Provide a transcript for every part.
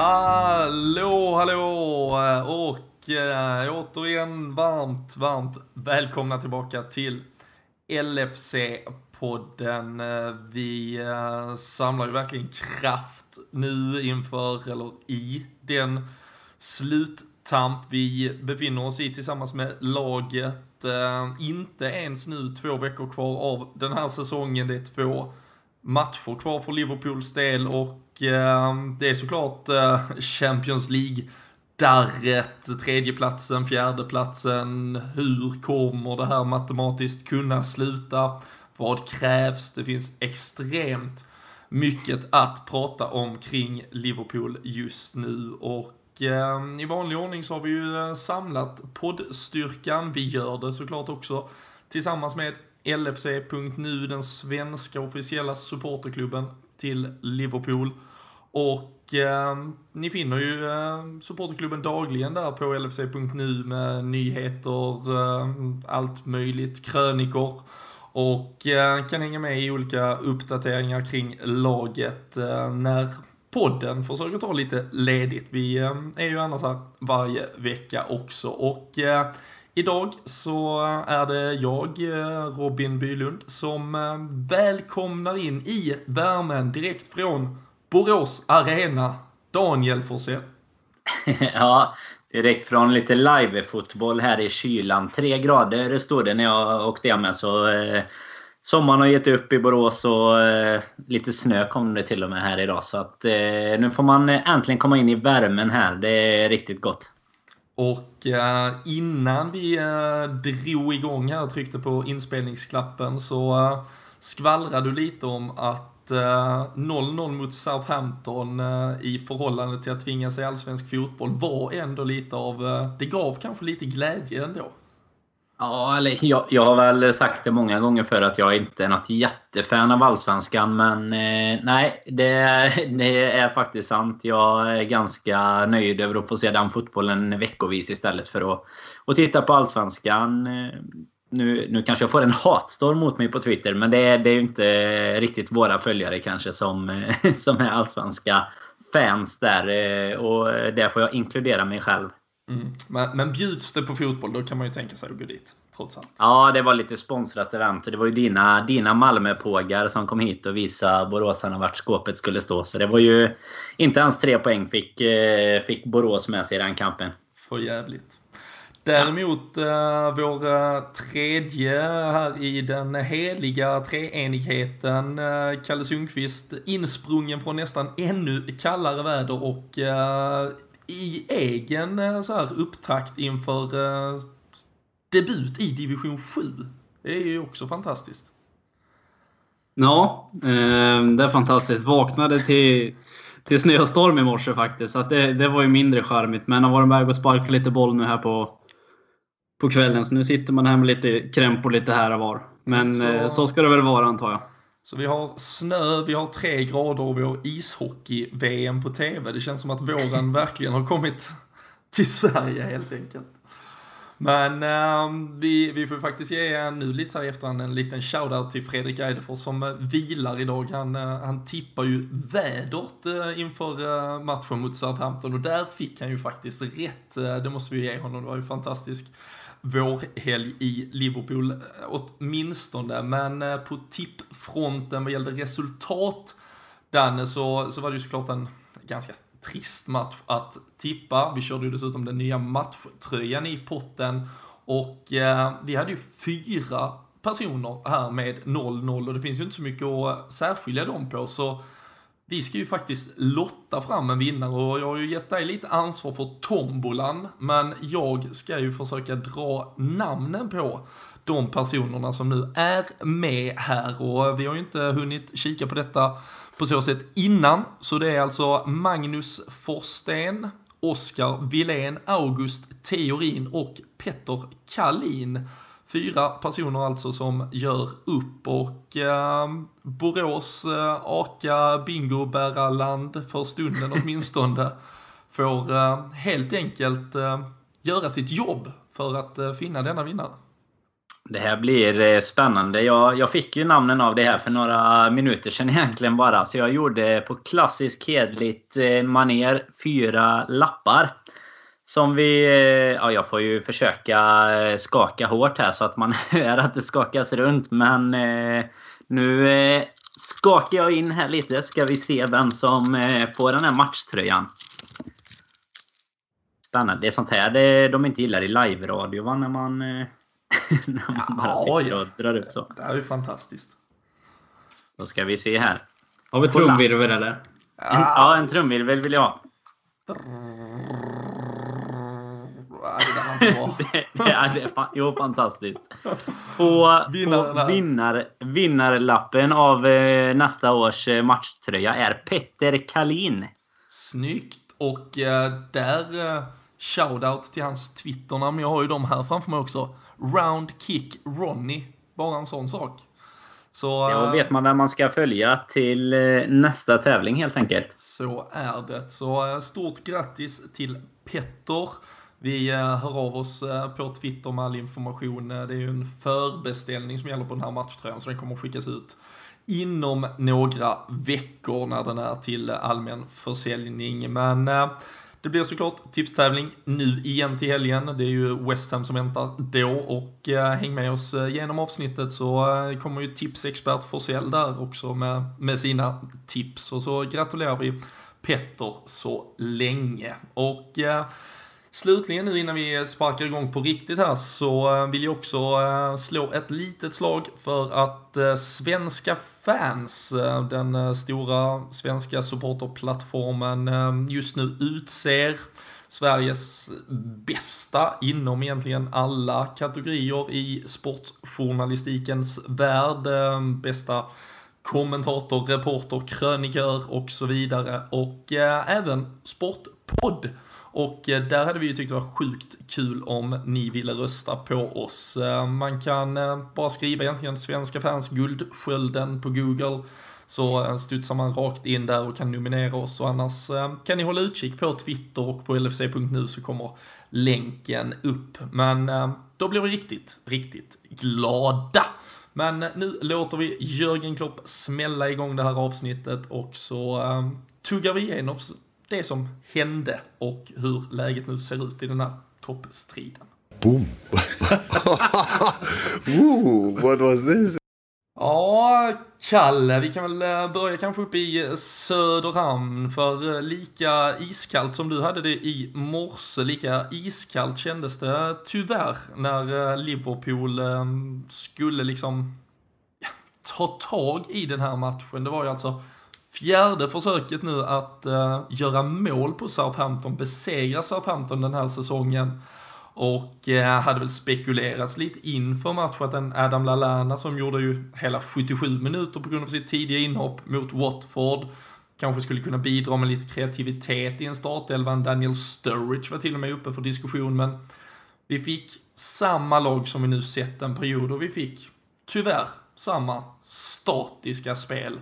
Hallå, hallå och äh, återigen varmt, varmt välkomna tillbaka till LFC-podden. Eh, vi äh, samlar ju verkligen kraft nu inför, eller i, den sluttamp vi befinner oss i tillsammans med laget. Äh, inte ens nu två veckor kvar av den här säsongen. Det är två matcher kvar för Liverpools del och eh, det är såklart eh, Champions League darret, tredjeplatsen, fjärdeplatsen, hur kommer det här matematiskt kunna sluta? Vad krävs? Det finns extremt mycket att prata om kring Liverpool just nu och eh, i vanlig ordning så har vi ju eh, samlat poddstyrkan. Vi gör det såklart också tillsammans med LFC.nu, den svenska officiella supporterklubben till Liverpool. Och eh, ni finner ju eh, supporterklubben dagligen där på LFC.nu med nyheter, eh, allt möjligt, krönikor. Och eh, kan hänga med i olika uppdateringar kring laget eh, när podden försöker ta lite ledigt. Vi eh, är ju annars här varje vecka också. Och eh, Idag så är det jag, eh, Robin Bylund, som eh, välkomnar in i värmen direkt från Borås Arena. Daniel Forsell. ja, direkt från lite live-fotboll här i kylan. Tre grader stod det när jag åkte hem. Så, eh, sommaren har gett upp i Borås och eh, lite snö kom det till och med här idag. Så att, eh, nu får man eh, äntligen komma in i värmen här. Det är riktigt gott. Och eh, innan vi eh, drog igång här och tryckte på inspelningsklappen så eh, skvallrade du lite om att eh, 0-0 mot Southampton eh, i förhållande till att tvinga sig allsvensk fotboll var ändå lite av, eh, det gav kanske lite glädje ändå. Ja, eller jag, jag har väl sagt det många gånger för att jag inte är något jättefan av Allsvenskan. Men eh, nej, det, det, är faktiskt sant. Jag är ganska nöjd över att få se den fotbollen veckovis istället för att, att titta på Allsvenskan. Eh, nu, nu kanske jag får en hatstorm mot mig på Twitter, men det, det är ju inte riktigt våra följare kanske som, som är allsvenska fans där. Eh, och där får jag inkludera mig själv. Mm. Men, men bjuds det på fotboll, då kan man ju tänka sig att gå dit. Trots allt. Ja, det var lite sponsrat event. Det var ju dina, dina Malmöpågar som kom hit och visade boråsarna vart skåpet skulle stå. Så det var ju... Inte ens tre poäng fick, eh, fick Borås med sig i den kampen. För jävligt. Däremot eh, vår eh, tredje här i den heliga treenigheten, eh, Kalle Sundqvist, insprungen från nästan ännu kallare väder och eh, i egen eh, så här upptakt inför eh, debut i division 7. Det är ju också fantastiskt. Ja, eh, det är fantastiskt. Vaknade till, till snöstorm i morse faktiskt. Så det, det var ju mindre charmigt. Men har varit med och sparkat lite boll nu här på, på kvällen. Så nu sitter man här med lite krämpor lite här och var. Men så, så ska det väl vara antar jag. Så vi har snö, vi har tre grader och vi har ishockey-VM på TV. Det känns som att våren verkligen har kommit till Sverige helt enkelt. Men äh, vi, vi får faktiskt ge nu lite här efterhand en liten shoutout till Fredrik Eidefors som äh, vilar idag. Han, äh, han tippar ju vädret äh, inför matchen mot Southampton och där fick han ju faktiskt rätt. det måste vi ge honom, det var ju fantastiskt vårhelg i Liverpool, eh, åtminstone. Men eh, på tippfronten vad gällde resultat, Danne, så, så var det ju såklart en ganska trist match att tippa. Vi körde ju dessutom den nya matchtröjan i potten och eh, vi hade ju fyra personer här med 0-0 och det finns ju inte så mycket att särskilja dem på så vi ska ju faktiskt lotta fram en vinnare och jag har ju gett dig lite ansvar för tombolan, men jag ska ju försöka dra namnen på de personerna som nu är med här. Och vi har ju inte hunnit kika på detta på så sätt innan, så det är alltså Magnus Forsten, Oskar Wilén, August Theorin och Petter Kallin. Fyra personer alltså som gör upp och eh, Borås eh, aka bingobärarland för stunden åtminstone får eh, helt enkelt eh, göra sitt jobb för att eh, finna denna vinnare. Det här blir eh, spännande. Jag, jag fick ju namnen av det här för några minuter sedan egentligen bara. Så jag gjorde på klassiskt hedligt eh, maner fyra lappar. Som vi... Eh, ja, jag får ju försöka skaka hårt här så att man hör att det skakas runt. Men nu skakar jag in här lite. Ska vi se vem som får den här matchtröjan. Spännande. Det är sånt här det, de inte gillar i live-radio va? När man När man bara sitter och drar upp så. Det är ju fantastiskt. Då ska vi se här. Har vi trumvirvel eller? Ja, en, ja, en trumvirvel vill jag ha. Det, det, det, är, det är jo, fantastiskt. På, på vinnar, vinnarlappen av eh, nästa års eh, matchtröja är Petter Kalin. Snyggt! Och eh, där eh, shoutout till hans Twitternamn. Jag har ju dem här framför mig också. Roundkick Ronny. Bara en sån sak. Så, Då eh, vet man vem man ska följa till eh, nästa tävling helt enkelt. Så är det. Så eh, stort grattis till Petter. Vi eh, hör av oss eh, på Twitter med all information. Eh, det är ju en förbeställning som gäller på den här matchtröjan, så den kommer att skickas ut inom några veckor när den är till allmän försäljning. Men det blir såklart tipstävling nu igen till helgen. Det är ju West Ham som väntar då och häng med oss genom avsnittet så kommer ju tipsexpert Forsell där också med, med sina tips och så gratulerar vi Petter så länge. Och Slutligen nu innan vi sparkar igång på riktigt här så eh, vill jag också eh, slå ett litet slag för att eh, svenska fans, den stora svenska supporterplattformen, just nu utser Sveriges bästa inom egentligen alla kategorier i sportjournalistikens värld. Bästa kommentator, reporter, krönikör och så vidare och även sportpodd. Och eh, där hade vi ju tyckt det var sjukt kul om ni ville rösta på oss. Eh, man kan eh, bara skriva egentligen svenska fans Guldskölden på Google så studsar man rakt in där och kan nominera oss och annars kan ni hålla utkik på Twitter och på LFC.nu så kommer länken upp. Men då blir vi riktigt, riktigt glada. Men nu låter vi Jörgen Klopp smälla igång det här avsnittet och så tuggar vi igenom det som hände och hur läget nu ser ut i den här toppstriden. Boom! Ooh, what was this? Ja, Kalle, vi kan väl eh, börja kanske uppe i Söderhamn, för eh, lika iskallt som du hade det i morse, lika iskallt kändes det tyvärr när eh, Liverpool skulle liksom ja, ta tag i den här matchen. Det var ju alltså fjärde försöket nu att eh, göra mål på Southampton, besegra Southampton den här säsongen. Och eh, hade väl spekulerats lite inför matchen att en Adam Lallana som gjorde ju hela 77 minuter på grund av sitt tidiga inhopp mot Watford kanske skulle kunna bidra med lite kreativitet i en startelva. Daniel Sturridge var till och med uppe för diskussion, men vi fick samma lag som vi nu sett en period och vi fick tyvärr samma statiska spel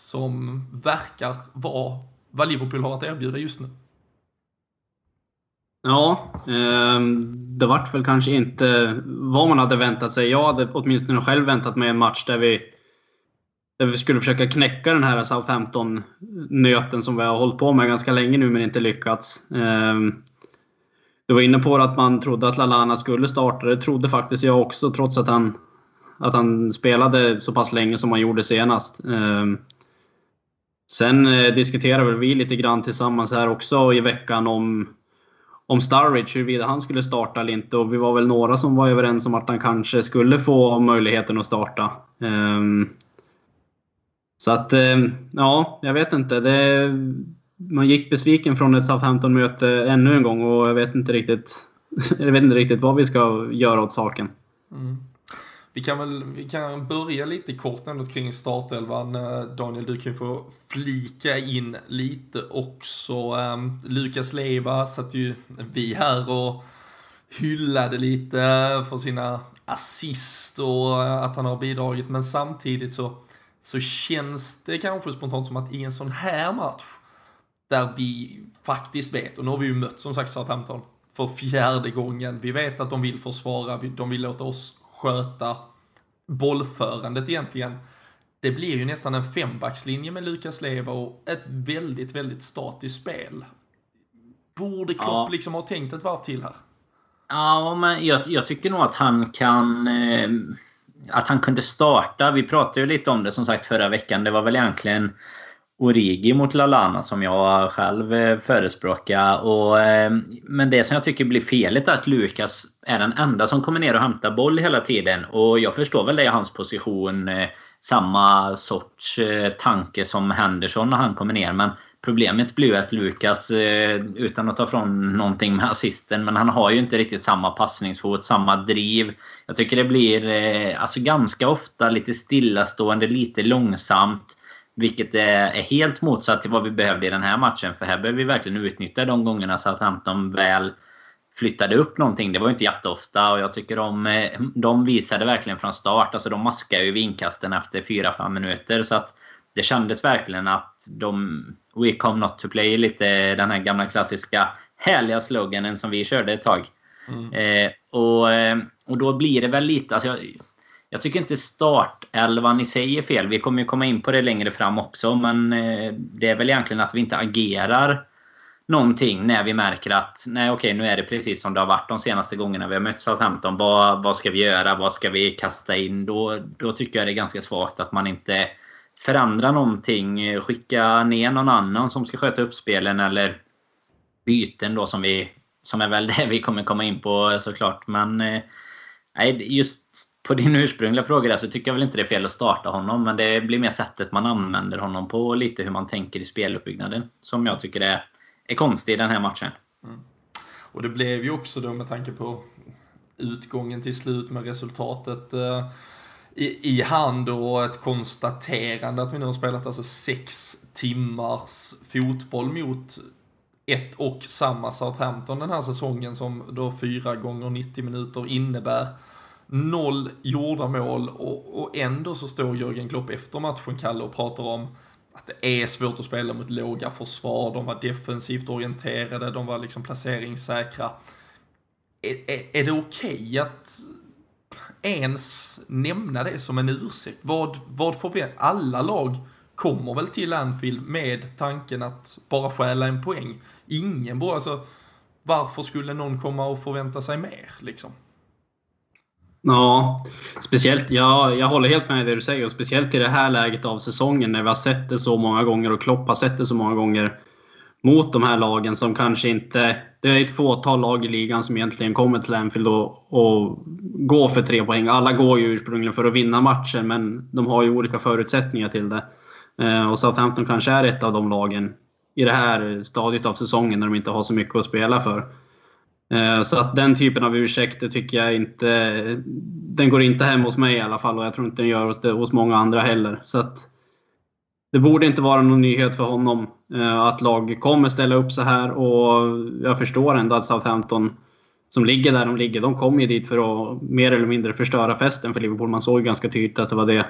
som verkar vara vad Liverpool har att erbjuda just nu. Ja, eh, det vart väl kanske inte vad man hade väntat sig. Jag hade åtminstone själv väntat mig en match där vi, där vi skulle försöka knäcka den här Southampton-nöten som vi har hållit på med ganska länge nu men inte lyckats. Eh, du var inne på att man trodde att Lalana skulle starta. Det trodde faktiskt jag också trots att han, att han spelade så pass länge som han gjorde senast. Ehm, Sen eh, diskuterade väl vi lite grann tillsammans här också i veckan om, om Starridge, huruvida han skulle starta eller inte. Och vi var väl några som var överens om att han kanske skulle få möjligheten att starta. Um, så att, ehm, ja, jag vet inte. Det, man gick besviken från ett Southampton-möte ännu en gång och jag vet inte riktigt, jag vet inte riktigt vad vi ska göra åt saken. Mm. Vi kan väl vi kan börja lite kort ändå kring startelvan. Eh, Daniel, du kan ju få flika in lite också. Ehm, Lukas Leiva satt ju vi här och hyllade lite eh, för sina assist och eh, att han har bidragit. Men samtidigt så, så känns det kanske spontant som att i en sån här match där vi faktiskt vet, och nu har vi ju mött som sagt Southampton för fjärde gången. Vi vet att de vill försvara, de vill låta oss sköta bollförandet egentligen. Det blir ju nästan en fembackslinje med Lukas Leva och ett väldigt, väldigt statiskt spel. Borde Klopp Ja. liksom ha tänkt ett varv till här? Ja, men jag, jag tycker nog att han kan... Eh, att han kunde starta. Vi pratade ju lite om det som sagt förra veckan. Det var väl egentligen Origi mot Lalana som jag själv eh, förespråkar. Och, eh, men det som jag tycker blir felet är att Lukas är den enda som kommer ner och hämtar boll hela tiden. Och jag förstår väl det i hans position. Eh, samma sorts tanke som Henderson när han kommer ner. Men Problemet blir ju att Lukas, utan att ta från någonting med assisten, men han har ju inte riktigt samma passningsfot, samma driv. Jag tycker det blir alltså ganska ofta lite stillastående, lite långsamt. Vilket är är helt motsatt till vad vi behövde i den här matchen. För här behöver vi verkligen utnyttja de gångerna så att Hampton väl flyttade upp någonting. Det var ju inte jätteofta och jag tycker de, eh, de visade verkligen från start. Alltså de maskar ju vid inkasten efter 4-5 minuter. Så att det kändes verkligen att de... We come not to play. Lite den här gamla klassiska härliga sloganen som vi körde ett tag. Mm. Eh, och, eh, och då blir det väl lite... Alltså jag, jag tycker inte startelvan i sig är fel. Vi kommer ju komma in på det längre fram också. Men eh, det är väl egentligen att vi inte agerar någonting när vi märker att nej okej nu är det precis som det har varit de senaste gångerna vi har mött Southampton. Vad, vad ska vi göra? Vad ska vi kasta in? Då, då tycker jag det är ganska svagt att man inte förändrar någonting. Eh, Skicka ner någon annan som ska sköta uppspelen eller byten då som vi som är väl det vi kommer komma in på såklart. Men eh, nej, just på din ursprungliga fråga där så tycker jag väl inte det är fel att starta honom. Men det blir mer sättet man använder honom på och lite hur man tänker i speluppbyggnaden. Som jag tycker är, är konstigt i den här matchen. Mm. Och det blev ju också då med tanke på utgången till slut med resultatet eh, i, i hand och ett konstaterande att vi nu har spelat alltså sex timmars fotboll mot ett och samma Southampton den här säsongen som då fyra gånger 90 minuter innebär noll gjorda mål och, och ändå så står Jörgen Klopp efter matchen, Kalle, och pratar om att det är svårt att spela mot låga försvar, de var defensivt orienterade, de var liksom placeringssäkra. Är, är, är det okej att ens nämna det som en ursäkt? Vad, vad får vi? Alla lag kommer väl till Anfield med tanken att bara stjäla en poäng. Ingen bara, alltså varför skulle någon komma och förvänta sig mer liksom? Ja, speciellt. Ja, jag håller helt med det du säger. Och speciellt i det här läget av säsongen när vi har sett det så många gånger och Klopp har sett det så många gånger mot de här lagen som kanske inte... Det är ett fåtal lag i ligan som egentligen kommer till Anfield och, och går för tre poäng. Alla går ju ursprungligen för att vinna matchen men de har ju olika förutsättningar till det. Eh, och Southampton kanske är ett av de lagen i det här stadiet av säsongen när de inte har så mycket att spela för. Eh, så att den typen av ursäkter tycker jag inte... Den går inte hem hos mig i alla fall och jag tror inte den gör hos, hos många andra heller. Så att det borde inte vara någon nyhet för honom eh, att lag kommer ställa upp så här och jag förstår ändå att Southampton som ligger där de ligger, de kom ju dit för att mer eller mindre förstöra festen för Liverpool. Man såg ju ganska tydligt att det var det.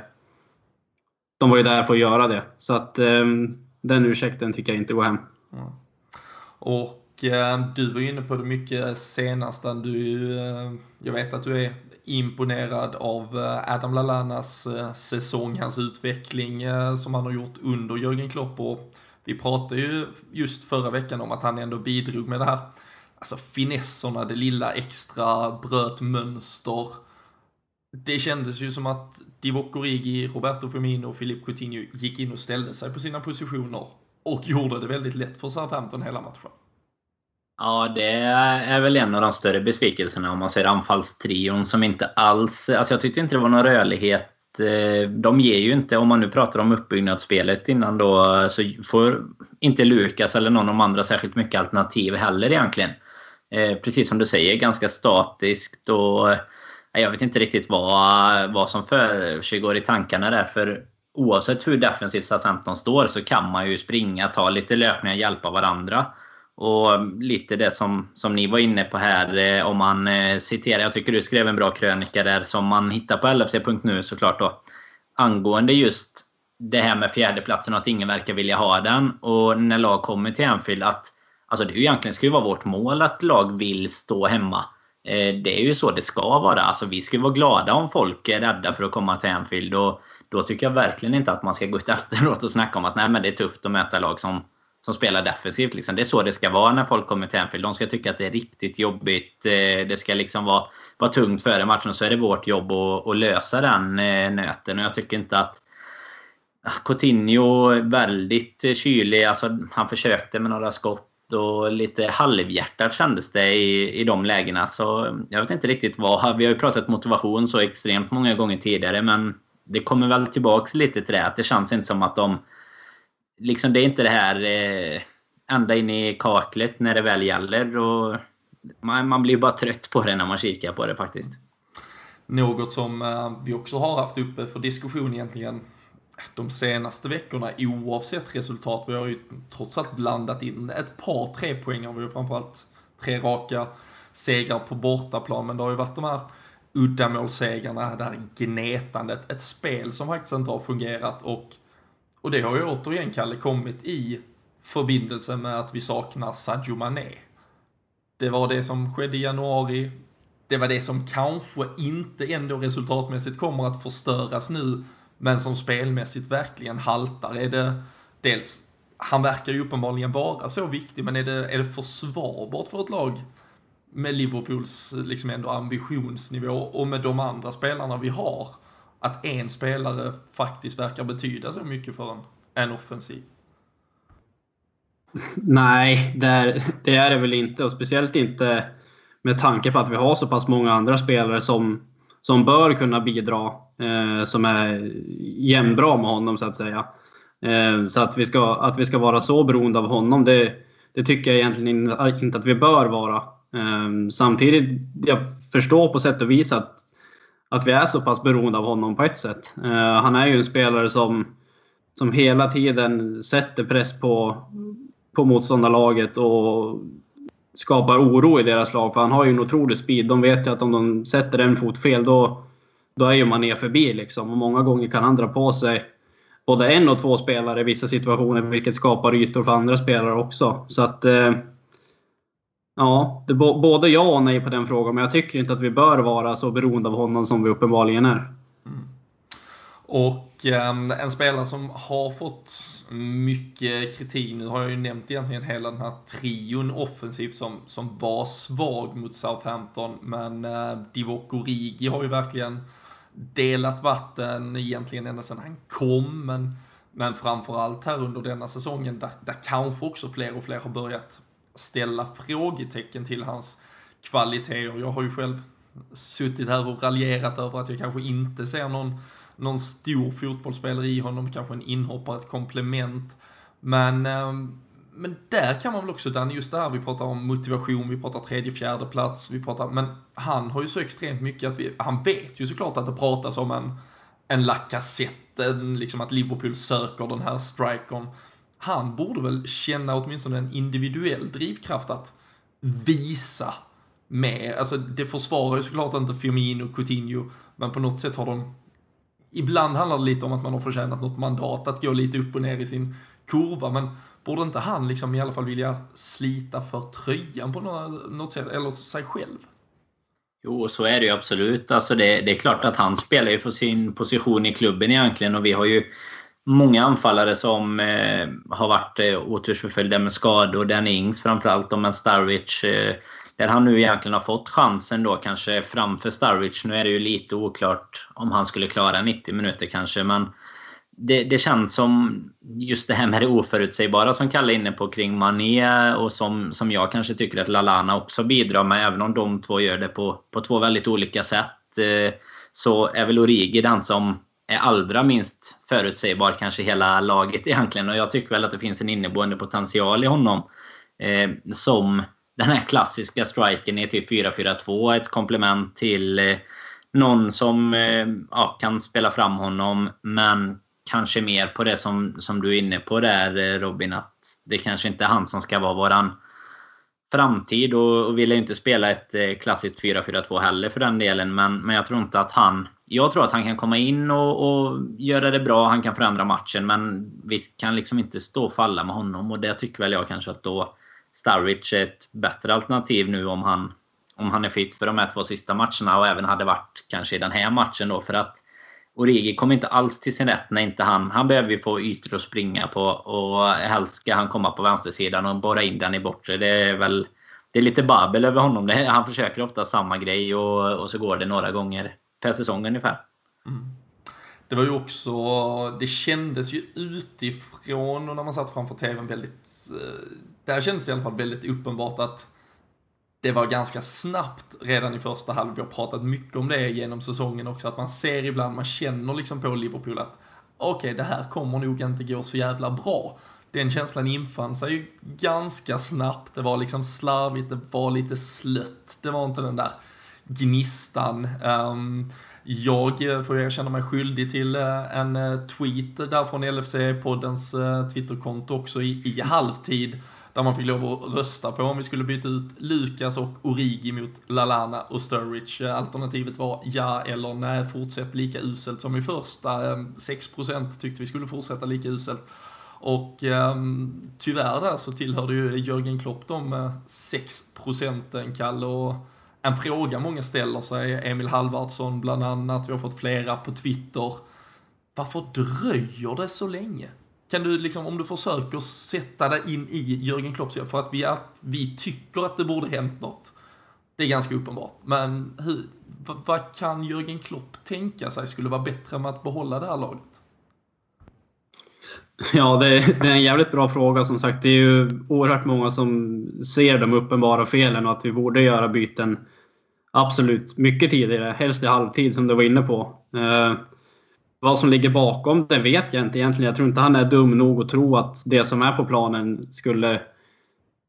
De var ju där för att göra det. Så att ehm, den ursäkten tycker jag inte går hem. Och Eh, du var ju inne på det mycket senast, du, eh, jag vet att du är imponerad av eh, Adam Lallanas säsong, hans utveckling som han har gjort under Jörgen Klopp och vi pratade ju just förra veckan om att han ändå bidrog med det här, alltså finesserna, det lilla extra, bröt mönster. Det kändes ju som att Divock Origi, Roberto Firmino och Philippe Coutinho gick in och ställde sig på sina positioner och gjorde det väldigt lätt för Southampton hela matchen. Ja, det är väl en av de större besvikelserna om man ser anfallstrion som inte alls... Alltså jag tyckte inte det var någon rörlighet. Eh, de ger ju inte, om man nu pratar om uppbyggnadsspelet innan då, så får inte Lukas eller någon av de andra särskilt mycket alternativ heller egentligen. Eh, precis som du säger, ganska statiskt och eh, jag vet inte riktigt vad, vad som försiggår i tankarna där. För oavsett hur defensivt Southampton står så kan man ju springa, ta lite löpningar, hjälpa varandra. Och eh, lite det som, som ni var inne på här, eh, om man eh, citerar, jag tycker du skrev en bra krönika där som man hittar på LFC.nu såklart då. Angående just det här med fjärdeplatsen och att ingen verkar vilja ha den. Och när lag kommer till Anfield att Alltså det är ju egentligen ska ju vara vårt mål att lag vill stå hemma. Det är ju så det ska vara. Alltså, vi ska vara glada om folk är rädda för att komma till Anfield. Och då tycker jag verkligen inte att man ska gå ut efteråt och snacka om att Nej, men det är tufft att möta lag som, som spelar defensivt. Liksom. Det är så det ska vara när folk kommer till Anfield. De ska tycka att det är riktigt jobbigt. Eh, det ska liksom vara, vara tungt före matchen. Så är det vårt jobb att, att lösa den eh, nöten. Och jag tycker inte att ah, Coutinho väldigt eh, kylig. Alltså, han försökte med några skott och lite halvhjärtat kändes det i, i de lägena. Så jag vet inte riktigt vad. Vi har ju pratat motivation så extremt många gånger tidigare men det kommer väl tillbaks lite till det. Att det känns inte som att de... Liksom det är inte det här eh, ända in i kaklet när det väl gäller. Och man, man blir bara trött på det när man kikar på det faktiskt. Något som eh, vi också har haft uppe för diskussion egentligen de senaste veckorna oavsett resultat. Vi har ju trots allt blandat in ett par tre poäng. Vi har framförallt tre raka segrar på bortaplan, men det har ju varit de här uddamålssegrarna, det här gnetandet, ett spel som faktiskt inte har fungerat och, och det har ju återigen, Kalle, kommit i förbindelse med att vi saknar Sadio Mané. Det var det som skedde i januari, det var det som kanske inte ändå resultatmässigt kommer att förstöras nu men som spelmässigt verkligen haltar. Är det dels, han verkar ju uppenbarligen vara så viktig, men är det, är det försvarbart för ett lag med Liverpools liksom ändå ambitionsnivå och med de andra spelarna vi har, att en spelare faktiskt verkar betyda så mycket för en, en offensiv? Nej, det är, det är det väl inte. Och speciellt inte med tanke på att vi har så pass många andra spelare som, som bör kunna bidra eh, som är jämnbra med honom så att säga. Eh, så att vi, ska, att vi ska vara så beroende av honom, det, det tycker jag egentligen inte att vi bör vara. Eh, samtidigt, jag förstår på sätt och vis att, att vi är så pass beroende av honom på ett sätt. Eh, han är ju en spelare som, som hela tiden sätter press på, på motståndarlaget och skapar oro i deras lag. För han har ju en otrolig speed. De vet ju att om de sätter en fot fel då, då är ju Mané förbi liksom. Och många gånger kan han dra på sig både en och två spelare i vissa situationer, vilket skapar ytor för andra spelare också. Så att... Eh, ja, det, både ja och nej på den frågan, men jag tycker inte att vi bör vara så beroende av honom som vi uppenbarligen är. Mm. Och eh, en spelare som har fått mycket kritik, nu har jag ju nämnt egentligen hela den här trion offensivt som, som var svag mot Southampton, men eh, Divock Origi har ju verkligen delat vatten egentligen ända sedan han kom, men, men framförallt här under denna säsongen där, där kanske också fler och fler har börjat ställa frågetecken till hans kvaliteter. Jag har ju själv suttit här och raljerat över att jag kanske inte ser någon, någon stor fotbollsspelare i honom, kanske en inhoppare, ett komplement. Men ehm, men där kan man väl också, Dan, just det här vi pratar om motivation, vi pratar tredje, fjärde plats, vi pratar, men han har ju så extremt mycket att vi, han vet ju såklart att det pratas om en, en Lacazette, en, liksom att Liverpool söker den här strikern. Han borde väl känna åtminstone en individuell drivkraft att visa med, alltså det försvarar ju såklart inte Firmino och Coutinho, men på något sätt har de Ibland handlar det lite om att man har förtjänat något mandat att gå lite upp och ner i sin kurva, men Borde inte han liksom i alla fall vilja slita för tröjan på något sätt, eller sig själv? Jo, så är det ju absolut. Alltså det, det, är klart att han spelar ju på sin position i klubben egentligen och vi har ju många anfallare som eh, har varit eh, otursförföljda med skador. Danny Ings framförallt, men Starwich. Eh, där han nu egentligen har fått chansen då kanske framför Starwich. Nu är det ju lite oklart om han skulle klara 90 minuter kanske, men det, det, känns som just det här med det oförutsägbara som Kalle är inne på kring Mané och som, som jag kanske tycker att Lalana också bidrar med. Även om de två gör det på, på två väldigt olika sätt. Eh, så är väl Origi den som är allra minst förutsägbar kanske hela laget egentligen. Och jag tycker väl att det finns en inneboende potential i honom. Eh, som den här klassiska striken i typ 4-4-2. Ett komplement till eh, någon som eh, ja, kan spela fram honom men kanske mer på det som, som du är inne på där eh, Robin. Att det kanske inte är han som ska vara våran framtid. Och, och vill inte spela ett eh, klassiskt 4-4-2 heller för den delen. Men, men jag tror inte att han... Jag tror att han kan komma in och, och göra det bra. Han kan förändra matchen. Men vi kan liksom inte stå och falla med honom. Och det tycker väl jag kanske att då Starwich är ett bättre alternativ nu om han om han är fit för de här två sista matcherna och även hade varit kanske i den här matchen då. För att Origi kommer inte alls till sin rätt när inte han... Han behöver ju få ytor att springa på och helst ska han komma på vänstersidan och borra in den i bortre. Det är väl... Det är lite babbel över honom. Han försöker ofta samma grej och, och så går det några gånger per säsong ungefär. Mm. Det var ju också, det kändes ju utifrån och när man satt framför TVn väldigt, eh, där kändes det i alla fall väldigt uppenbart att det var ganska snabbt redan i första halv, Vi har pratat mycket om det genom säsongen också, att man ser ibland, man känner liksom på Liverpool att okej, okay, det här kommer nog inte gå så jävla bra. Den känslan infann sig ju ganska snabbt. Det var liksom slarvigt, det var lite slött. Det var inte den där gnistan. Um, ehm, jag eh, får erkänna mig skyldig till eh, en eh, tweet där från LFC-poddens Twitterkonto också i, i halvtid där man fick lov att rösta på om vi skulle byta ut Lukas och Origi mot Lalana och Sturridge. Alternativet var ja eller nej, fortsätt lika uselt som i första. Ehm, 6% tyckte vi skulle fortsätta lika uselt. Och um, tyvärr där så tillhörde ju Jörgen Klopp de 6 procenten, Kalle. Och en fråga många ställer sig, Emil Halvardsson bland annat, vi har fått flera på Twitter. Varför dröjer det så länge? Kan du liksom, om du försöker sätta dig in i Jörgen Klopps för att vi, att vi tycker att det borde hänt något. Det är ganska uppenbart. Men hur, vad kan Jörgen Klopp tänka sig skulle vara bättre med att behålla det här laget? Ja, det är, det är en jävligt bra fråga. Som sagt, det är ju oerhört många som ser de uppenbara felen och att vi borde göra byten absolut mycket tidigare. Helst i halvtid som du var inne på. Eh, vad som ligger bakom det vet jag inte egentligen. Jag tror inte han är dum nog att tro att det som är på planen skulle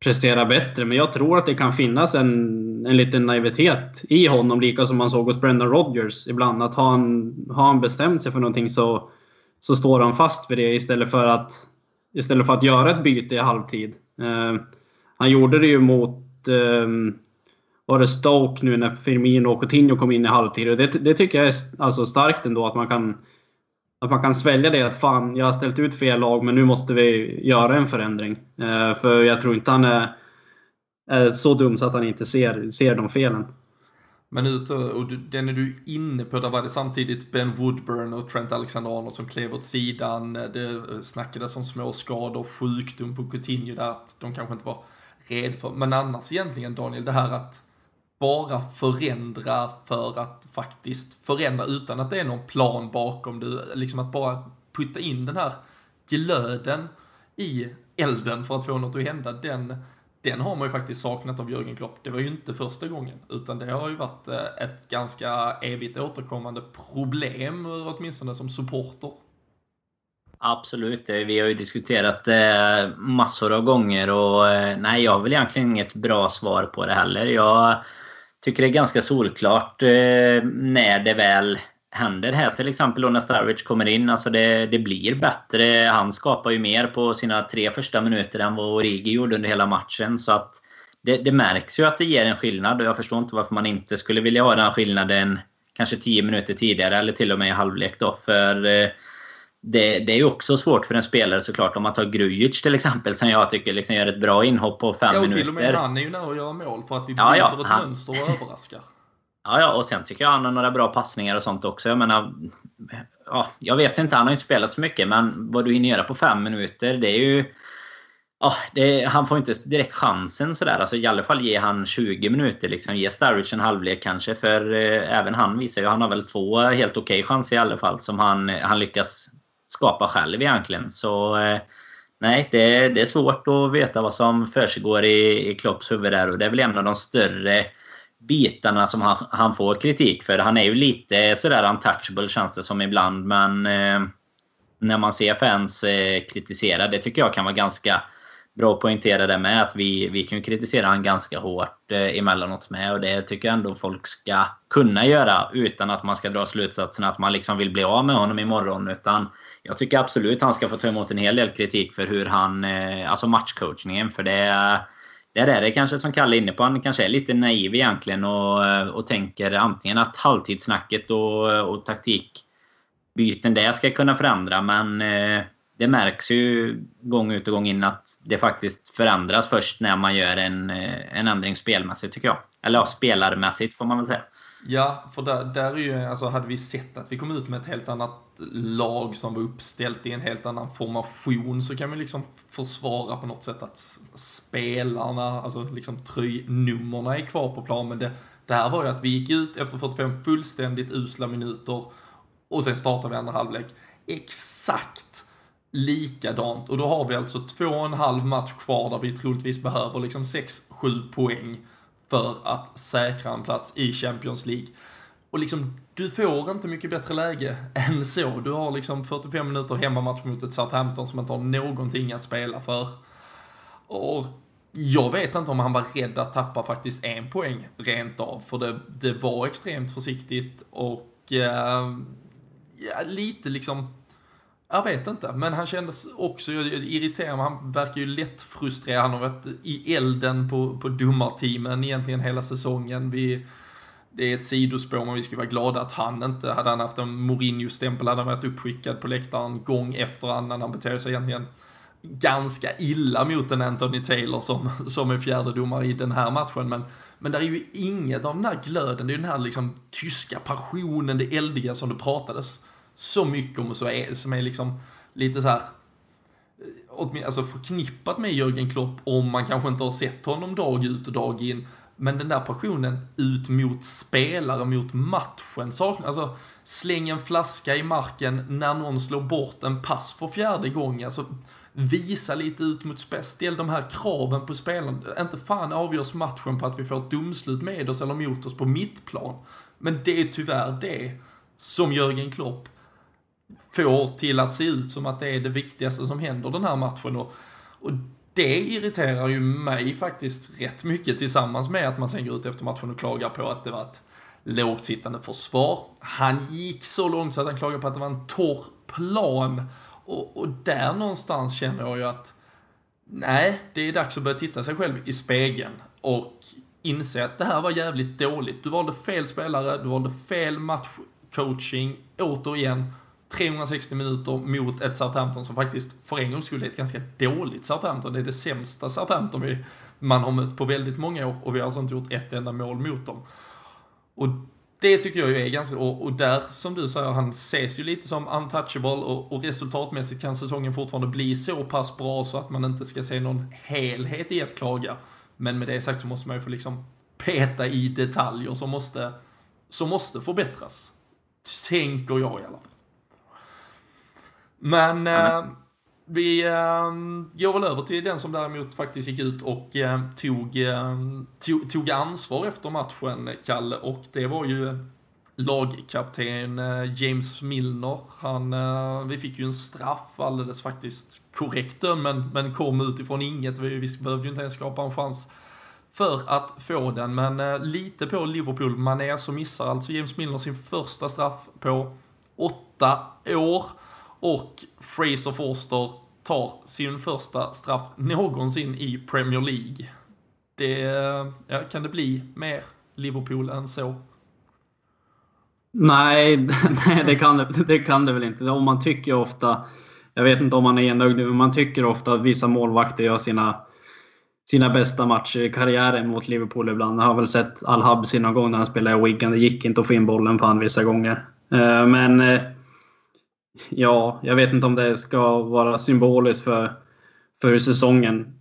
prestera bättre. Men jag tror att det kan finnas en, en liten naivitet i honom, lika som man såg hos Brendan Rodgers ibland. Att har han, har han bestämt sig för någonting så så står han fast vid det istället för att, istället för att göra ett byte i halvtid. Eh, han gjorde det ju mot eh, var det Stoke nu när Firmino och Coutinho kom in i halvtid. Och det, det tycker jag är alltså starkt ändå att man kan att man kan svälja det att fan, jag har ställt ut fel lag men nu måste vi göra en förändring. Eh, för jag tror inte han är, är så dum så att han inte ser, ser de felen. Men ut och den är du inne på, där var det samtidigt Ben Woodburn och Trent Alexander-Arnold som klev åt sidan. Det eh, snackades om små skador, sjukdom på Coutinho där, att de kanske inte var redo för. Men annars egentligen Daniel, det här att bara förändra för att faktiskt förändra utan att det är någon plan bakom det. Liksom att bara putta in den här glöden i elden för att få något att hända. Den, den har man ju faktiskt saknat av Jörgen Klopp. Det var ju inte första gången, utan det har ju varit eh, ett ganska evigt återkommande problem, åtminstone som supporter. Absolut, vi har ju diskuterat det massor av gånger och eh, nej, jag har väl egentligen inget bra svar på det heller. Jag tycker det är ganska solklart när det väl händer här till exempel då när Starwich kommer in. Alltså det, det blir bättre. Han skapar ju mer på sina tre första minuter än vad Origi gjorde under hela matchen. Så att det, det, märks ju att det ger en skillnad och jag förstår inte varför man inte skulle vilja ha den skillnaden kanske 10 minuter tidigare eller till och med i halvlek då. För eh, det, det är ju också svårt för en spelare såklart. Om man tar Grujic till exempel som jag tycker liksom gör ett bra inhopp på fem minuter. Ja, till och med han är ju nära att göra mål för att vi bryter ja, ja, ett han... mönster och överraskar. Ja, ja, och sen tycker jag han har några bra passningar och sånt också. Jag menar, ja, jag vet inte, han har inte spelat så mycket, men vad du hinner göra på fem minuter, det är ju... Ja, det, han får inte direkt chansen sådär. Alltså, I alla fall ge han 20 minuter. Liksom. Ge Starwich en halvlek kanske. För eh, även han visar ju, han har väl två helt okej okay chanser i alla fall. Som han, han lyckas skapa själv egentligen. Så eh, nej, det, det är svårt att veta vad som försiggår i, i Klopps huvud där. Och det är väl en av de större bitarna som han, han, får kritik för. Han är ju lite sådär untouchable känns det som ibland. Men eh, när man ser fans eh, kritisera, det tycker jag kan vara ganska bra att poängtera det med. Att vi, vi kan kritisera han ganska hårt eh, emellanåt med. Och det tycker jag ändå folk ska kunna göra utan att man ska dra slutsatsen att man liksom vill bli av med honom imorgon. Utan jag tycker absolut han ska få ta emot en hel del kritik för hur han... Eh, alltså matchcoachningen. För det där är det kanske som Kalle är inne på. Han kanske är lite naiv egentligen och, eh, och tänker antingen att halvtidssnacket och, och taktikbyten där ska kunna förändra. Men eh, det märks ju gång ut och gång in att det faktiskt förändras först när man gör en, eh, en ändring spelmässigt tycker jag. Eller ja, spelarmässigt får man väl säga. Ja, för där, där är ju, alltså hade vi sett att vi kom ut med ett helt annat lag som var uppställt i en helt annan formation så kan vi liksom försvara på något sätt att spelarna, alltså liksom tröjnummerna är kvar på plan. Men det, det här var ju att vi gick ut efter 45 fullständigt usla minuter och sen startade vi andra halvlek. Exakt likadant. Och då har vi alltså två och en halv match kvar där vi troligtvis behöver liksom 6-7 poäng för att säkra en plats i Champions League. Och liksom, du får inte mycket bättre läge än så. Du har liksom 45 minuter hemmamatch mot ett Southampton som inte har någonting att spela för. Och jag vet inte om han var rädd att tappa faktiskt en poäng rent av, för det, det var extremt försiktigt och eh, ja, lite liksom jag vet inte, men han kändes också irriterad. Han verkar ju lätt frustrerad. Han har varit i elden på, på domarteamen egentligen hela säsongen. Vi, det är ett sidospår, men vi ska vara glada att han inte, hade han haft en Mourinho-stämpel hade han varit uppskickad på läktaren gång efter annan. Han beter sig egentligen ganska illa mot en Anthony Taylor som, som är fjärde domare i den här matchen. Men, men det är ju inget av den här glöden, det är ju den här liksom tyska passionen, det eldiga som det pratades så mycket om och så är, som är liksom lite så här eh, alltså förknippat med Jörgen Klopp om man kanske inte har sett honom dag ut och dag in. Men den där passionen ut mot spelare, mot matchen saknas. Alltså, släng en flaska i marken när någon slår bort en pass för fjärde gången. Alltså, visa lite ut mot spel. Ställ de här kraven på spelarna. Inte fan avgörs matchen på att vi får ett domslut med oss eller mot oss på mittplan. Men det är tyvärr det som Jörgen Klopp får till att se ut som att det är det viktigaste som händer den här matchen. Och, och det irriterar ju mig faktiskt rätt mycket tillsammans med att man sen går ut efter matchen och klagar på att det var ett lågt sittande försvar. Han gick så långt så att han klagade på att det var en torr plan. Och, och där någonstans känner jag ju att nej, det är dags att börja titta sig själv i spegeln och inse att det här var jävligt dåligt. Du valde fel spelare, du valde fel matchcoaching, återigen. 360 minuter mot ett Southampton som faktiskt för en gångs skull är ett ganska dåligt Southampton. Det är det sämsta Southampton vi, man har mött på väldigt många år och vi har alltså inte gjort ett enda mål mot dem. Och det tycker jag ju är ganska, och, och där som du säger, han ses ju lite som untouchable och, och resultatmässigt kan säsongen fortfarande bli så pass bra så att man inte ska se någon helhet i att klaga. Men med det sagt så måste man ju få liksom peta i detaljer som måste, som måste förbättras. Tänker jag i alla fall. Men eh, vi eh, går väl över till den som däremot faktiskt gick ut och eh, tog, eh, tog, tog, ansvar efter matchen, Kalle, och det var ju lagkapten eh, James Milner. Han, eh, vi fick ju en straff alldeles faktiskt korrekt men, men kom utifrån inget. Vi, vi behövde ju inte ens skapa en chans för att få den, men lite på Liverpool manér så missar alltså James Milner sin första straff på åtta år. Och Fraser Forster tar sin första straff någonsin i Premier League. Det, ja, kan det bli mer Liverpool än så? Nej, nej det, kan det, det kan det väl inte. Om man tycker ofta, jag vet inte om man är enögd nu, men man tycker ofta att vissa målvakter gör sina, sina bästa matcher i karriären mot Liverpool ibland. Jag har väl sett Al-Habsi någon gång när han spelade i Wigan. Det gick inte att få in bollen på han vissa gånger. Eh, men eh, Ja, jag vet inte om det ska vara symboliskt för, för hur säsongen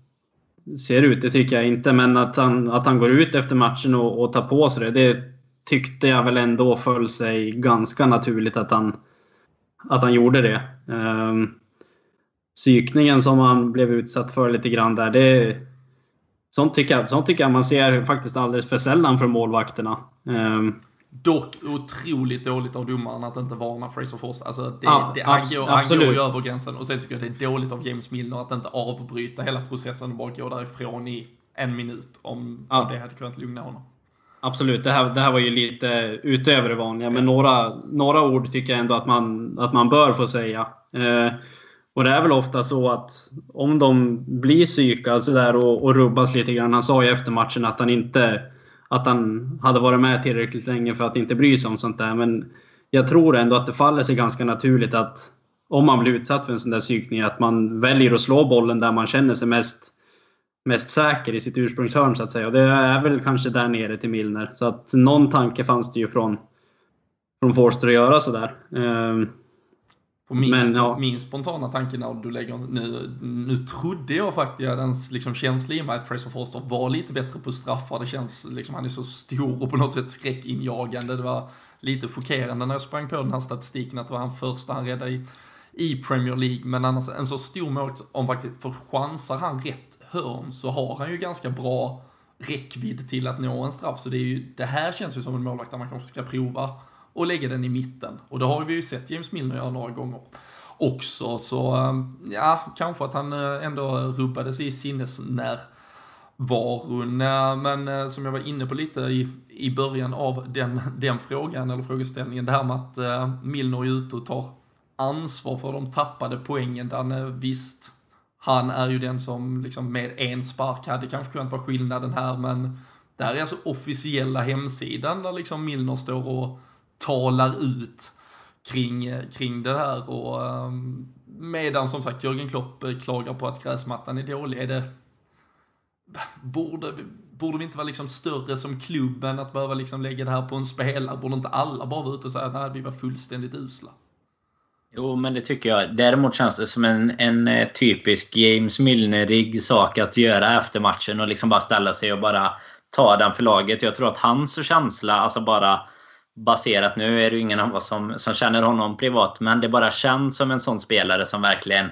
ser ut. Det tycker jag inte. Men att han, att han går ut efter matchen och, och tar på sig det, det tyckte jag väl ändå föll sig ganska naturligt att han, att han gjorde det. Um, psykningen som han blev utsatt för lite grann där, det, sånt, tycker jag, sånt tycker jag man ser faktiskt alldeles för sällan från målvakterna. Um, Dock otroligt dåligt av domaren att inte varna Fraser Forster. Alltså det, ja, det, han, går, han går ju över gränsen. Och sen tycker jag det är dåligt av James Milner att inte avbryta hela processen och bara gå därifrån i en minut. Om, ja. om det hade kunnat lugna honom. Absolut, det här, det här var ju lite utöver det vanliga. Men några, några ord tycker jag ändå att man, att man bör få säga. Eh, och det är väl ofta så att om de blir psykade sådär och, och rubbas lite grann. Han sa ju efter matchen att han inte att han hade varit med tillräckligt länge för att inte bry sig om sånt där. Men jag tror ändå att det faller sig ganska naturligt att, om man blir utsatt för en sån där psykning, att man väljer att slå bollen där man känner sig mest, mest säker i sitt ursprungshörn så att säga. Och det är väl kanske där nere till Milner. Så att någon tanke fanns det ju från, från Forster att göra sådär. Ehm, och min, Men, ja. min spontana tanke när du lägger, nu, nu trodde jag faktiskt, den liksom känsla i mig att Fraser Forster var lite bättre på straffar. Det känns liksom, han är så stor och på något sätt skräckinjagande. Det var lite chockerande när jag sprang på den här statistiken att det var han första han räddade i, i Premier League. Men annars en så stor målvakt, om faktiskt, för chansar han rätt hörn så har han ju ganska bra räckvidd till att nå en straff. Så det, är ju, det här känns ju som en målvakt där man kanske ska prova och lägga den i mitten. Och det har vi ju sett James Milner göra några gånger också. Så eh, ja, kanske att han eh, ändå rubbades i sinnesnärvaron. Eh, men som jag var inne på lite i, i början av den, den frågan, eller frågeställningen, det här med att Milner är ute och tar ansvar för de tappade poängen. Den, visst, han är ju den som liksom med en spark hade kanske kunnat vara skillnaden här, men det här är alltså officiella hemsidan där liksom Milner står och talar ut kring, kring det här och ehm, medan som sagt Jörgen Klopp eh, klagar på att gräsmattan är dålig, är det borde, borde vi inte vara liksom större som klubben att behöva liksom lägga det här på en spelare? Borde inte alla bara vara ute och säga att vi var fullständigt usla? Jo, men det tycker jag. Däremot känns det som en, en eh, typisk James Milnerig sak att göra efter matchen och liksom bara ställa sig och bara ta den för laget. Jag tror att hans känsla, alltså bara baserat, nu är det ju ingen av oss som, som känner honom privat, men det bara känns som en sån spelare som verkligen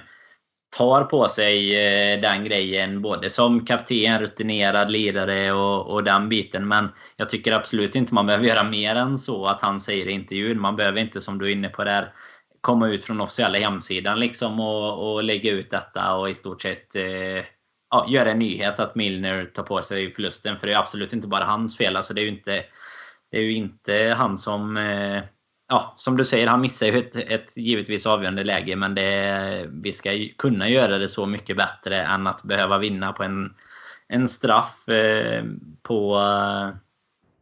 tar på sig eh, den grejen, både som kapten, rutinerad lirare och, och den biten. Men jag tycker absolut inte man behöver göra mer än så att han säger i intervjun. Man behöver inte, som du är inne på där, komma ut från officiella hemsidan liksom och, och lägga ut detta och i stort sett eh, ja, göra en nyhet att Milner tar på sig förlusten. För det är absolut inte bara hans fel. Alltså det är ju inte det är ju inte han som... Eh, ja, som du säger, han missar ju ett, ett givetvis avgörande läge. Men det, vi ska kunna göra det så mycket bättre än att behöva vinna på en, en straff eh, på... Eh,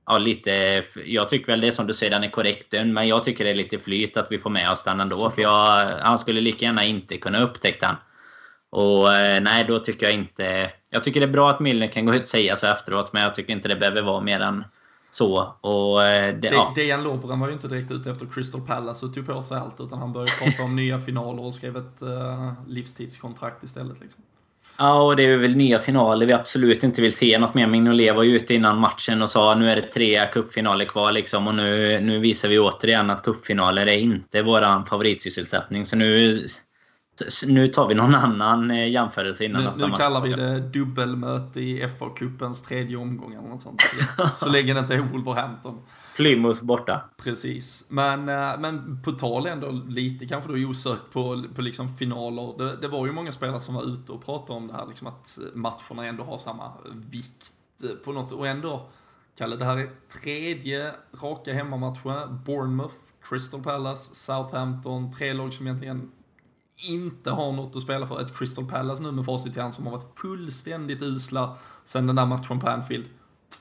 ja, lite... Jag tycker väl det som du säger, den är korrekt. Men jag tycker det är lite flyt att vi får med oss den ändå. För jag, han skulle lika gärna inte kunna upptäcka den. Och eh, nej, då tycker jag inte... Jag tycker det är bra att Milner kan gå ut och säga så efteråt, men jag tycker inte det behöver vara mer än så, och, eh, det, ja. Dejan Lovren var ju inte direkt ute efter Crystal Palace och tog på sig allt, utan han började prata om nya finaler och skrev ett uh, livstidskontrakt istället. Liksom. Ja, och det är väl nya finaler vi absolut inte vill se något mer. Mignolet var ju ute innan matchen och sa nu är det tre cupfinaler kvar liksom. Och nu, nu visar vi återigen att cupfinaler är inte vår favoritsysselsättning. Så nu nu tar vi någon annan eh, jämförelse innan Nu, nu kallar vi det dubbelmöte i FA-cupens tredje omgång eller något sånt. Så länge det inte är Wolverhampton. Plymouth borta. Precis. Men, eh, men på tal ändå lite kanske då osökt på, på liksom finaler. Det, det, var ju många spelare som var ute och pratade om det här, liksom att matcherna ändå har samma vikt på något Och ändå, Kalle, det här är tredje raka hemmamatcher. Bournemouth, Crystal Palace, Southampton, tre lag som egentligen inte har något att spela för. Ett Crystal Palace nu med facit i hand som har varit fullständigt usla sen den där matchen på Anfield.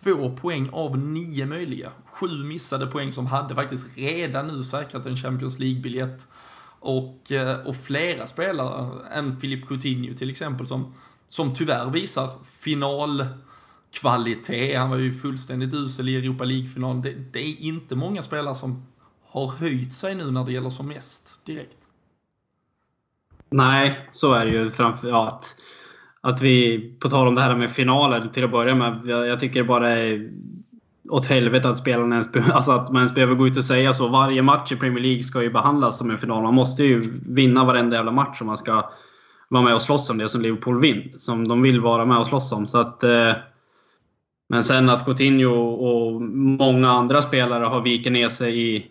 Två poäng av nio möjliga. Sju missade poäng som hade faktiskt redan nu säkrat en Champions League-biljett. Och, eh, och flera spelare, en Philip Coutinho till exempel, som, som tyvärr visar finalkvalitet. Han var ju fullständigt usel i Europa League-finalen. Det, det är inte många spelare som har höjt sig nu när det gäller som mest direkt. Nej, så är det ju. Framför, ja, att, att vi, på tal om det här med finaler till att börja med. Jag, jag tycker det bara är åt helvete att spelarna ens, alltså att man ens behöver gå ut och säga så. Varje match i Premier League ska ju behandlas som en final. Man måste ju vinna varenda jävla match om man ska vara med och slåss om det som Liverpool vill. Som de vill vara med och slåss om. Så att, eh, men sen att Coutinho och många andra spelare har vikit ner sig i,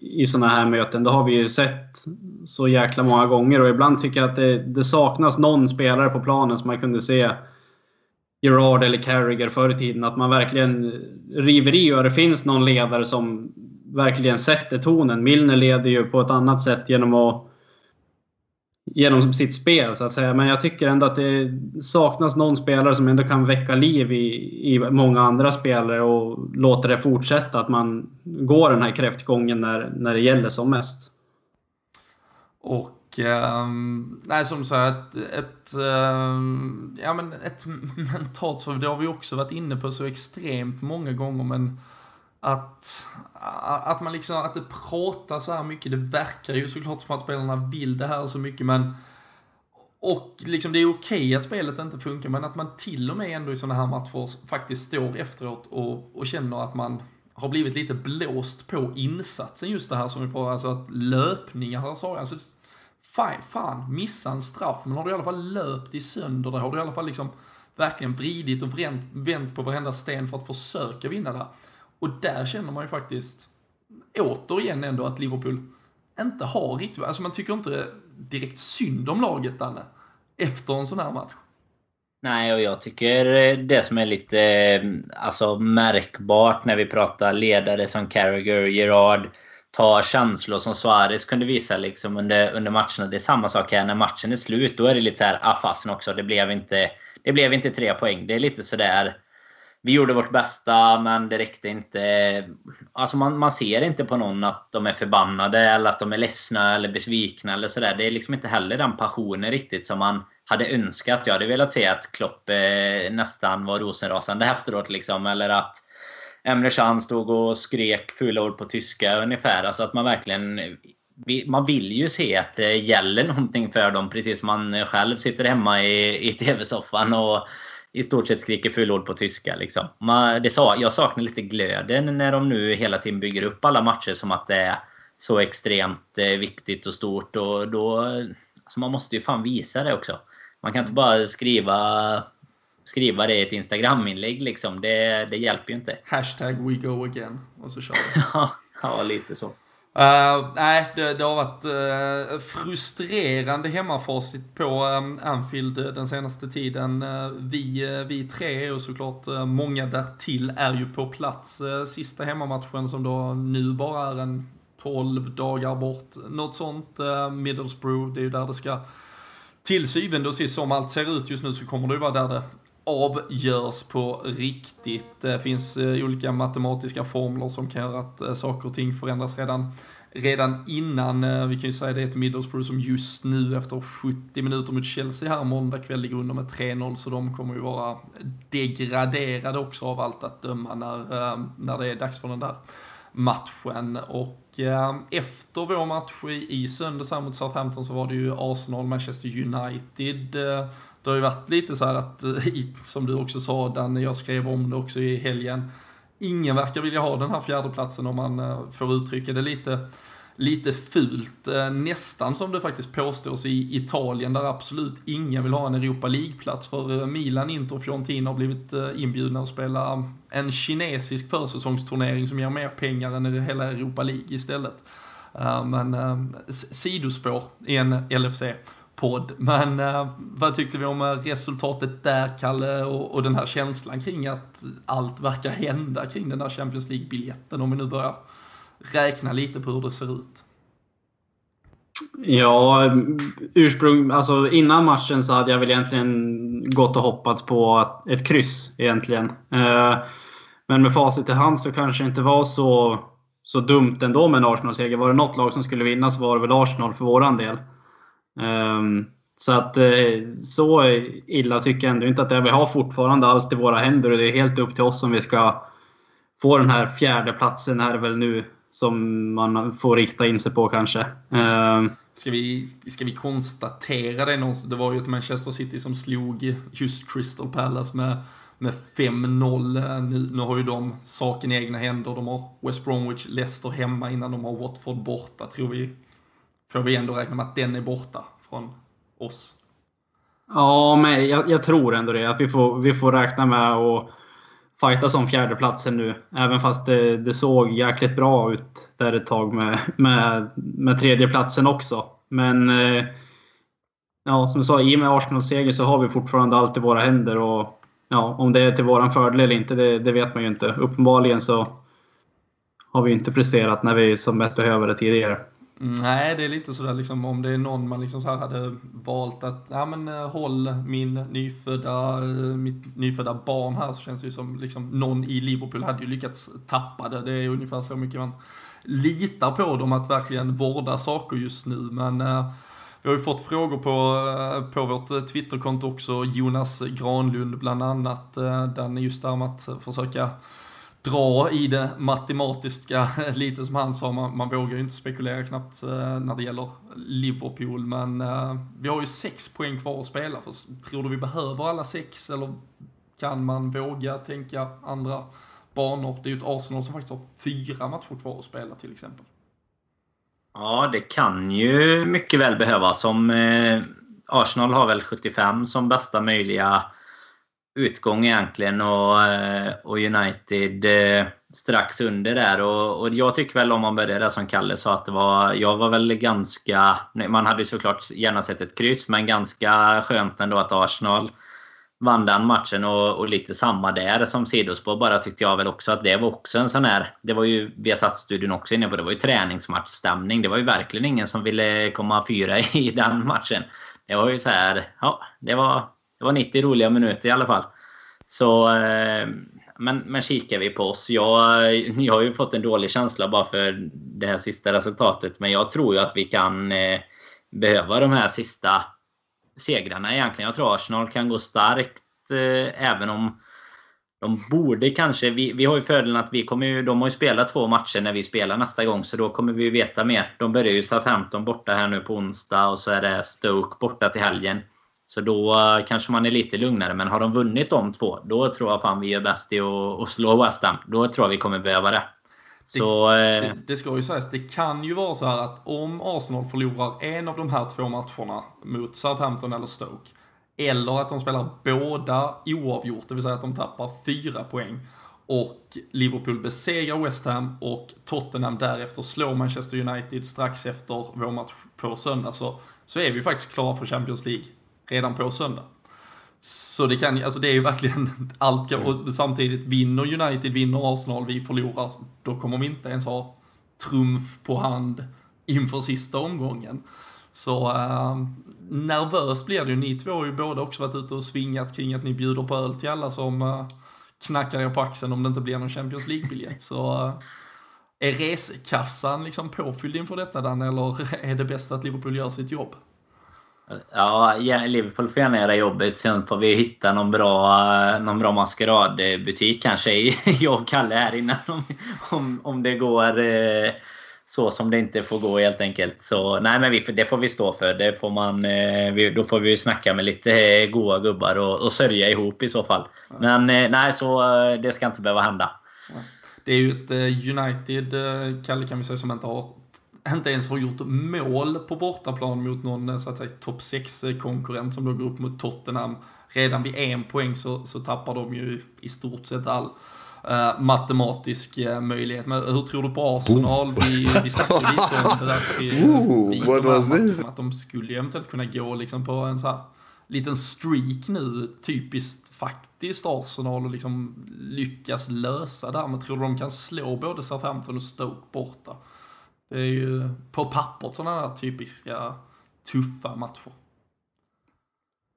i sådana här möten. Det har vi ju sett så jäkla många gånger och ibland tycker jag att det, det saknas någon spelare på planen som man kunde se Gerard eller Carragher förr i tiden. Att man verkligen river i och det finns någon ledare som verkligen sätter tonen. Milner leder ju på ett annat sätt genom att genom sitt spel så att säga. Men jag tycker ändå att det saknas någon spelare som ändå kan väcka liv i, i många andra spelare och låta det fortsätta. Att man går den här kräftgången när, när det gäller som mest. Och eh, nej, som sagt, ett, ett, eh, ja, men ett mentalt så det har vi också varit inne på så extremt många gånger, men att, att man liksom, att det pratas så här mycket, det verkar ju såklart som att spelarna vill det här så mycket, men och liksom det är okej att spelet inte funkar, men att man till och med ändå i sådana här matcher faktiskt står efteråt och, och känner att man har blivit lite blåst på insatsen just det här som vi pratar alltså att löpningar, alltså, alltså fan, fan, missa en straff, men har du i alla fall löpt i sönder det, har du i alla fall liksom verkligen vridit och vänt, på varenda sten för att försöka vinna det. här? Och där känner man ju faktiskt, återigen ändå, att Liverpool inte har riktigt, alltså man tycker inte direkt synd om laget, Danne, efter en sån här match. Nej, och jag tycker eh, det som är lite eh, alltså, märkbart när vi pratar ledare som Carragher, Gerard, ta känslor som Suarez kunde visa liksom under, under matcherna. Det är samma sak här. När matchen är slut, då är det lite så här, ah fasen också, det blev, inte, det blev inte tre poäng. Det är lite sådär, vi gjorde vårt bästa, men det räckte inte. Alltså man, man ser inte på någon att de är förbannade, eller att de är ledsna eller besvikna eller sådär. Det är liksom inte heller den passionen riktigt som man hade önskat. Jag hade velat se att Klopp eh, nästan var rosenrasande efteråt. Liksom, eller att Emre Can stod och skrek fula ord på tyska ungefär. Alltså att man verkligen... Man vill ju se att det gäller någonting för dem precis som man själv sitter hemma i, i TV-soffan och i stort sett skriker fula ord på tyska. Liksom. Man, det sa, jag saknar lite glöden när de nu hela tiden bygger upp alla matcher som att det är så extremt eh, viktigt och stort. Och då, alltså man måste ju fan visa det också. Man kan inte bara skriva skriva det i ett Instagram-inlägg liksom. Det, det hjälper ju inte. Hashtag we go again. Och så kör vi. ja, lite så. Uh, nej, det, det, har varit uh, frustrerande hemmafacit på um, Anfield den senaste tiden. Uh, vi, vi tre och såklart många därtill är ju på plats. sista hemmamatchen som då nu bara är en 12 dagar bort. Något sånt. Middlesbrough, det är ju där det ska till syvende och sist, som allt ser ut just nu så kommer det ju vara där det avgörs på riktigt. Det finns eh, olika matematiska formler som kan göra att eh, saker och ting förändras redan, redan innan. Eh, vi kan ju säga det till Middlesbrough som just nu efter 70 minuter mot Chelsea här måndag kväll ligger under med 3-0 så de kommer ju vara degraderade också av allt att döma när, när det är dags för den där matchen. Och eh, efter vår match i, i söndags här mot Southampton så var det ju Arsenal, Manchester United. Eh, det har ju varit lite så här att, eh, som du också sa Danne, jag skrev om det också i helgen. Ingen verkar vilja ha den här fjärdeplatsen om man eh, får uttrycka det lite lite fult. Eh, nästan som det faktiskt påstås i Italien där absolut ingen vill ha en Europa League-plats för Milan, Inter och Fiorentina har blivit inbjudna att spela en kinesisk försäsongsturnering som ger mer pengar än hela Europa League istället. Men sidospår i en LFC podd. Men eh, vad tyckte vi om eh, resultatet där, Kalle, och, och den här känslan kring att allt verkar hända kring den där Champions League-biljetten om vi nu börjar räkna lite på hur det ser ut? Ja, ursprung, alltså innan matchen så hade jag väl egentligen gått och hoppats på ett kryss egentligen. Eh, men med facit i hand så kanske det inte var så, så dumt ändå med en Arsenal-seger. Var det något lag som skulle vinna så var det väl Arsenal för våran del. Ehm, så att eh, så illa tycker jag ändå inte att det är. Vi har fortfarande allt i våra händer och det är helt upp till oss om vi ska få den här fjärde platsen här väl nu som man får rikta in sig på kanske. Ehm. Ska, vi, ska vi konstatera det någonstans? Det var ju ett Manchester City som slog just Crystal Palace med, med 5-0. Nu, nu har ju de saken i egna händer. De har West Bromwich, Leicester hemma innan de har Watford borta. Tror vi, får vi ändå räkna med att den är borta från oss. Ja, men jag, jag tror ändå det. Att vi får, vi får räkna med att fightas om fjärdeplatsen nu. Även fast det, det, såg jäkligt bra ut där ett tag med, med, med tredjeplatsen också. Men eh, ja, som du sa, i och med Arsenals seger så har vi fortfarande allt i våra händer. Och, ja, om det är till våran fördel eller inte, det, det vet man ju inte. Uppenbarligen så har vi inte presterat när vi som bäst behöver det tidigare. Mm. Nej, det är lite sådär liksom om det är någon man liksom så här hade valt att, ja men eh, håll min nyfödda, eh, mitt nyfödda barn här så känns det ju som liksom någon i Liverpool hade ju lyckats tappa det. Det är ungefär så mycket man litar på dem att verkligen vårda saker just nu. Men eh, Vi har ju fått frågor på, eh, på vårt Twitterkonto också, Jonas Granlund bland annat, eh, den är just där med att försöka dra i det matematiska lite som han sa, man, man vågar ju inte spekulera knappt eh, när det gäller Liverpool, men eh, vi har ju sex poäng kvar att spela, för tror du vi behöver alla sex eller kan man våga tänka andra banor? Det är ju ett Arsenal som faktiskt har fyra matcher kvar att spela till exempel. Ja, det kan ju mycket väl behövas. Om eh, Arsenal har väl 75 som bästa möjliga utgång egentligen och, eh, och United eh, strax under där. Och, och, jag tycker väl om man börjar där som Kalle sa att det var... Jag var väl ganska... Man hade ju såklart gärna sett ett kryss, men ganska skönt ändå att Arsenal vann den matchen och, och lite samma där som sidospår bara tyckte jag väl också att det var också en sån här... Det var ju Viasat-studion också inne på. Det var ju träningsmatchstämning. Det var ju verkligen ingen som ville komma fyra i den matchen. Det var ju så här... Ja, det var, det var 90 roliga minuter i alla fall. Så... Eh, men, men kikar vi på oss. Jag, jag har ju fått en dålig känsla bara för det här sista resultatet. Men jag tror ju att vi kan eh, behöva de här sista segrarna egentligen. Jag tror Arsenal kan gå starkt eh, även om de borde kanske... Vi, vi har ju fördelen att vi kommer ju, de har ju spelat två matcher när vi spelar nästa gång, så då kommer vi veta mer. De börjar ju Southampton borta här nu på onsdag och så är det Stoke borta till helgen. Så då uh, kanske man är lite lugnare. Men har de vunnit de två, då tror jag fan vi är bäst i att, att slå West Ham. Då tror jag vi kommer behöva det. Så, det, det, det, ska ju sägas, det kan ju vara så här att om Arsenal förlorar en av de här två matcherna mot Southampton eller Stoke, eller att de spelar båda oavgjort, det vill säga att de tappar fyra poäng, och Liverpool besegrar West Ham och Tottenham därefter slår Manchester United strax efter vår match på söndag, så, så är vi faktiskt klara för Champions League redan på söndag. Så det kan alltså det är ju verkligen allt, och samtidigt vinner United, vinner Arsenal, vi förlorar, då kommer vi inte ens ha trumf på hand inför sista omgången. Så eh, nervös blir det ju. Ni två har ju båda också varit ute och svingat kring att ni bjuder på öl till alla som eh, knackar er på axeln om det inte blir någon Champions League-biljett. Så eh, är resekassan liksom påfylld inför detta Dan, eller är det bäst att Liverpool gör sitt jobb? Ja, Liverpool får gärna göra jobbet. Sen får vi hitta någon bra, någon bra maskeradbutik kanske, jag och Kalle här innan. Om, om, om det går eh, så som det inte får gå helt enkelt. Så nej, men vi, det får vi stå för. Det får man, eh, då får vi snacka med lite goa gubbar och, och sörja ihop i så fall. Men eh, nej, så det ska inte behöva hända. Det är ju ett United, Kalle kan vi säga, som inte har inte ens har gjort mål på bortaplan mot någon eh, så att säga topp 6-konkurrent som då går upp mot Tottenham. Redan vid en poäng så, så tappar de ju i stort sett all uh, matematisk uh, möjlighet. Men hur tror du på Arsenal? Vi, vi snackade lite om det där i, Ooh, i de matcherna, att de skulle eventuellt kunna gå liksom på en så här liten streak nu, typiskt faktiskt Arsenal och liksom lyckas lösa det här. Men tror du de kan slå både Southampton och Stoke borta? Det är ju på pappret sådana där typiska tuffa matcher.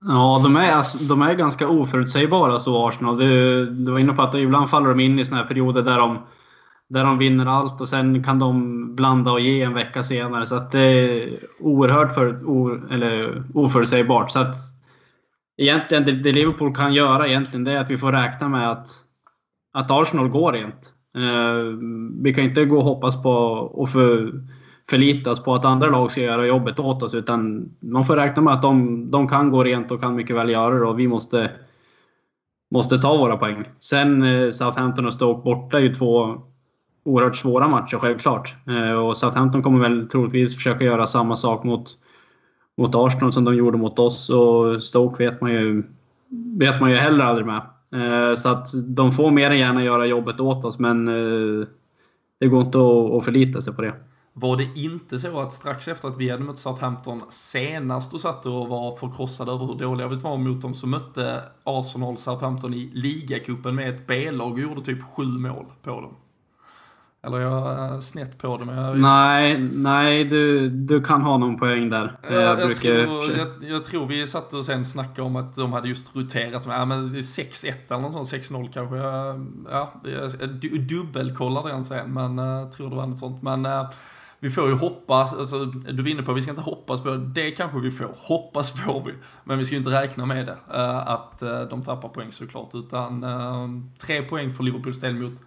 Ja, de är, alltså, de är ganska oförutsägbara så Arsenal. Du, du var inne på att ibland faller de in i sådana här perioder där de, där de vinner allt och sen kan de blanda och ge en vecka senare. Så att det är oerhört för, o, eller oförutsägbart. Så att egentligen, det, det Liverpool kan göra egentligen det är att vi får räkna med att, att Arsenal går rent. Eh, vi kan inte gå och hoppas på och för, förlitas på att andra lag ska göra jobbet åt oss. Utan man får räkna med att de, de kan gå rent och kan mycket väl göra det. Och vi måste, måste ta våra poäng. Sen eh, Southampton och Stoke borta är ju två oerhört svåra matcher självklart. Eh, och Southampton kommer väl troligtvis försöka göra samma sak mot, mot Arsenal som de gjorde mot oss. Och Stoke vet man ju, vet man ju heller aldrig med. Eh, så att de får mer än gärna göra jobbet åt oss, men eh, det går inte att förlita sig på det. Var det inte så att strax efter att vi hade mött Southampton senast och satt och var förkrossade över hur dåliga vi var mot dem så mötte Arsenal Southampton i ligacupen med ett B-lag och gjorde typ sju mål på dem. Eller jag är snett på det. Men jag... Nej, nej du, du kan ha någon poäng där. Jag, jag, jag tror, jag, jag, tror vi satt och sen snackade om att de hade just roterat. Ja, men 6-1 eller något sånt, 6-0 kanske. Ja, jag dubbelkollade den sen, men jag tror det var något sånt. Men vi får ju hoppas, alltså, du var inne på, vi ska inte hoppas på det, det kanske vi får, hoppas får vi, men vi ska ju inte räkna med det, uh, att de tappar poäng såklart, utan tre poäng för Liverpools del mot,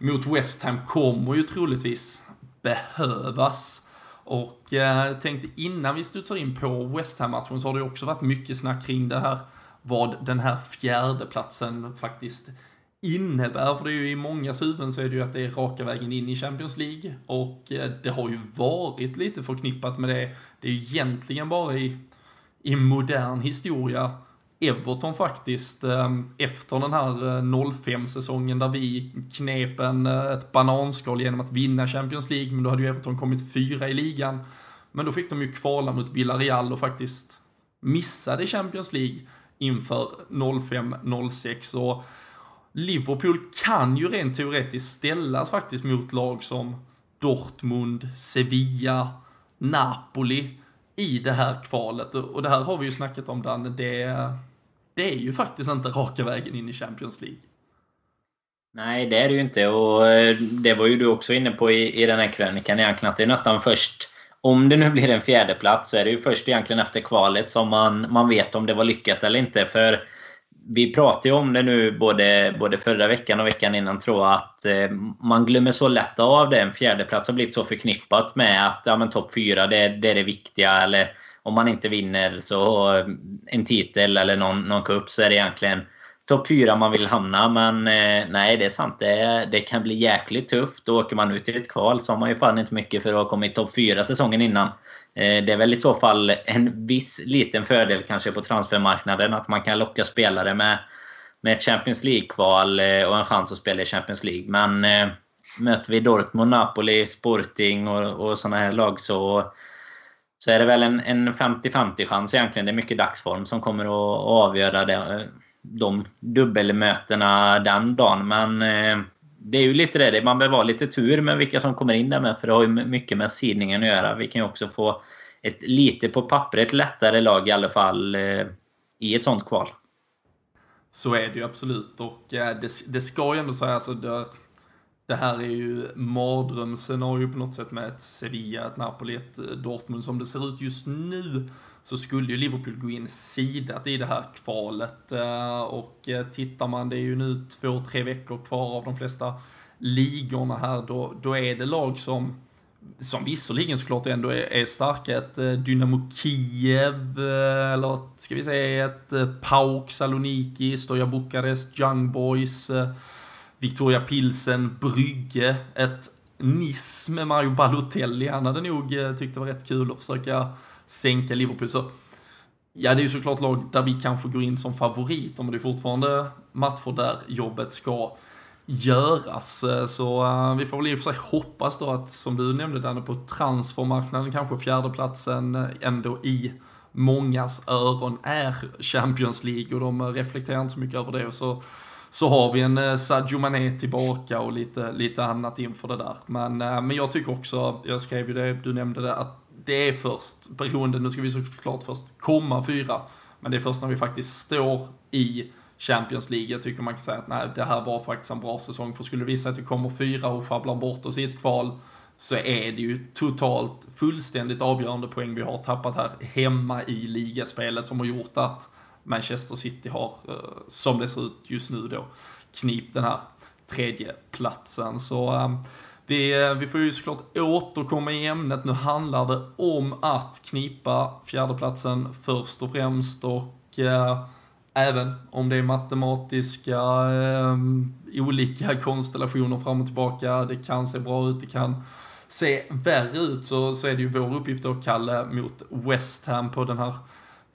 mot West Ham kommer ju troligtvis behövas. Och eh, jag tänkte innan vi studsar in på West Ham-matchen så har det också varit mycket snack kring det här, vad den här fjärdeplatsen faktiskt innebär, för det är ju i många huvuden så är det ju att det är raka vägen in i Champions League och eh, det har ju varit lite förknippat med det. Det är ju egentligen bara i, i modern historia Everton faktiskt, ehm, efter den här eh, 05-säsongen där vi knep en, eh, ett bananskal genom att vinna Champions League, men då hade ju Everton kommit fyra i ligan. Men då fick de ju kvala mot Villarreal och faktiskt missade Champions League inför 05-06 och Liverpool kan ju rent teoretiskt ställas faktiskt mot lag som Dortmund, Sevilla, Napoli i det här kvalet. Och det här har vi ju snackat om Danne, det, det är ju faktiskt inte raka vägen in i Champions League. Nej, det är det ju inte. Och eh, det var ju du också inne på i, i den här krönikan egentligen, att det är nästan först om det nu blir en fjärde plats så är det ju först egentligen efter kvalet som man, man vet om det var lyckat eller inte. För vi pratade ju om det nu både, både förra veckan och veckan innan tror jag att eh, man glömmer så lätt av det. En fjärdeplats har blivit så förknippat med att ja, topp fyra det, det är det viktiga. Eller om man inte vinner så eh, en titel eller någon, någon cup så är det egentligen topp fyra man vill hamna. Men eh, nej, det är sant. Det, det kan bli jäkligt tufft. Då åker man ut i ett kval så har man ju fan inte mycket för att ha kommit topp fyra säsongen innan. Eh, det är väl i så fall en viss liten fördel kanske på transfermarknaden att man kan locka spelare med, med ett Champions League-kval eh, och en chans att spela i Champions League. Men eh, möter vi Dortmund, Napoli, Sporting och, och sådana här lag så, så är det väl en, en 50-50 chans egentligen. Det är mycket dagsform som kommer att, avgöra det, eh, de dubbelmötena den dagen. Men eh, det är ju lite det, man behöver ha lite tur med vilka som kommer in där med, för det har ju mycket med sidningen att göra. Vi kan ju också få ett lite på pappret lättare lag i alla fall eh, i ett sånt kval. Så är det ju absolut och eh, det, det ska ju ändå sägas, alltså där, det här är ju mardrömsscenario på något sätt med ett Sevilla, ett Napoli, ett eh, Dortmund. Som det ser ut just nu så skulle ju Liverpool gå in sidat i det här kvalet. Eh, och eh, tittar man, det är ju nu två, tre veckor kvar av de flesta ligorna här, då, då är det lag som som visserligen såklart ändå är, är starka, ett Dynamo Kiev, eller ska vi säga ett PAOK Saloniki, Stoja Bukarest, Young Boys, Victoria Pilsen, Brygge, ett Nice med Mario Balotelli. Han hade nog eh, tyckt det var rätt kul att försöka sänka Liverpool. Så ja, det är ju såklart lag där vi kanske går in som favoriter, men det är fortfarande matcher där jobbet ska göras. Eh, så uh, vi får väl i och för sig hoppas då att, som du nämnde Danne, på transfermarknaden kanske fjärdeplatsen ändå i mångas öron är Champions League och de reflekterar inte så mycket över det. Och så så har vi en eh, Sadio Mané tillbaka och lite, lite annat inför det där. Men, eh, men jag tycker också, jag skrev ju det, du nämnde det, att det är först, beroende, nu ska vi såklart först komma fyra, men det är först när vi faktiskt står i Champions League. Jag tycker man kan säga att nej, det här var faktiskt en bra säsong. För skulle det visa att vi kommer fyra och sjabblar bort oss i ett kval så är det ju totalt fullständigt avgörande poäng vi har tappat här hemma i ligaspelet som har gjort att Manchester City har, eh, som det ser ut just nu då, knip den här tredje platsen. Så eh, vi, eh, vi får ju såklart återkomma i ämnet. Nu handlar det om att knipa fjärdeplatsen först och främst och eh, även om det är matematiska eh, olika konstellationer fram och tillbaka, det kan se bra ut, det kan se värre ut, så, så är det ju vår uppgift då, Kalle, mot West Ham på den här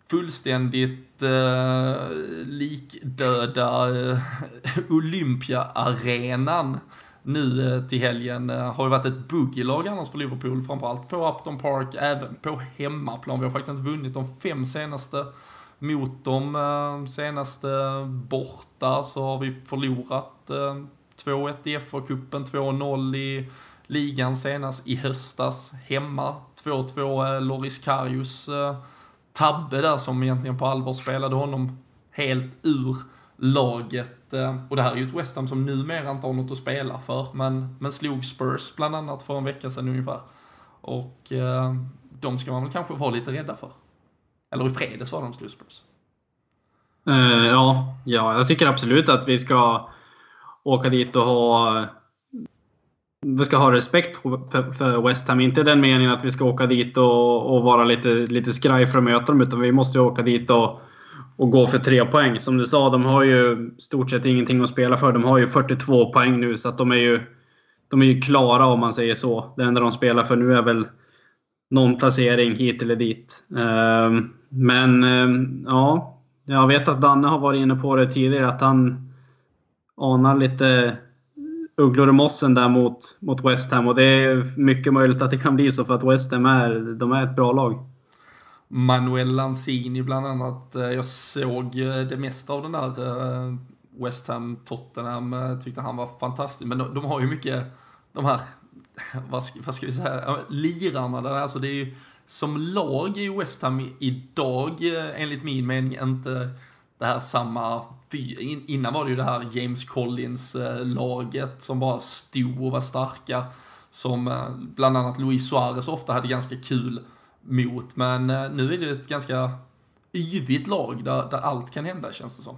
fullständigt eh, likdöda eh, Olympia-arenan nu eh, till helgen. Eh, har ju varit ett boogie-lag annars för Liverpool, framförallt på Upton Park, även på hemmaplan. Vi har faktiskt inte vunnit de fem senaste mot de eh, senaste borta så har vi förlorat eh, 2-1 i FA-cupen, 2-0 i ligan senast i höstas. Hemma 2-2 eh, Loris Karius eh, tabbe där som egentligen på allvar spelade honom helt ur laget. Eh, och det här är ju ett West Ham som numera inte har något att spela för, men, men slog Spurs bland annat för en vecka sedan ungefär. Och eh, de ska man väl kanske vara lite rädda för. Eller i fredags var de slog Spurs. Uh, ja, ja, jag tycker absolut att vi ska åka dit och ha vi ska ha respekt för West Ham. Inte i den meningen att vi ska åka dit och, och vara lite, lite skraj för att möta dem. Utan vi måste åka dit och, och gå för tre poäng. Som du sa, de har ju stort sett ingenting att spela för. De har ju 42 poäng nu, så att de är ju, de är ju klara om man säger så. Det enda de spelar för nu är väl någon placering hit eller dit. Ehm, men ehm, ja, jag vet att Danne har varit inne på det tidigare, att han anar lite ugglor i mossen där mot, mot West Ham. Och det är mycket möjligt att det kan bli så för att West Ham är, de är ett bra lag. Manuel Lanzini bland annat. Eh, jag såg eh, det mesta av den där eh, West Ham Tottenham. Tyckte han var fantastisk. Men de, de har ju mycket, de här, vad ska, vad ska vi säga, lirarna där. Alltså det är ju, som lag i West Ham idag, enligt min mening, inte det här samma Innan var det ju det här James Collins-laget eh, som bara stod och var starka. Som eh, bland annat Luis Suarez ofta hade ganska kul mot. Men eh, nu är det ett ganska yvigt lag där, där allt kan hända känns det som.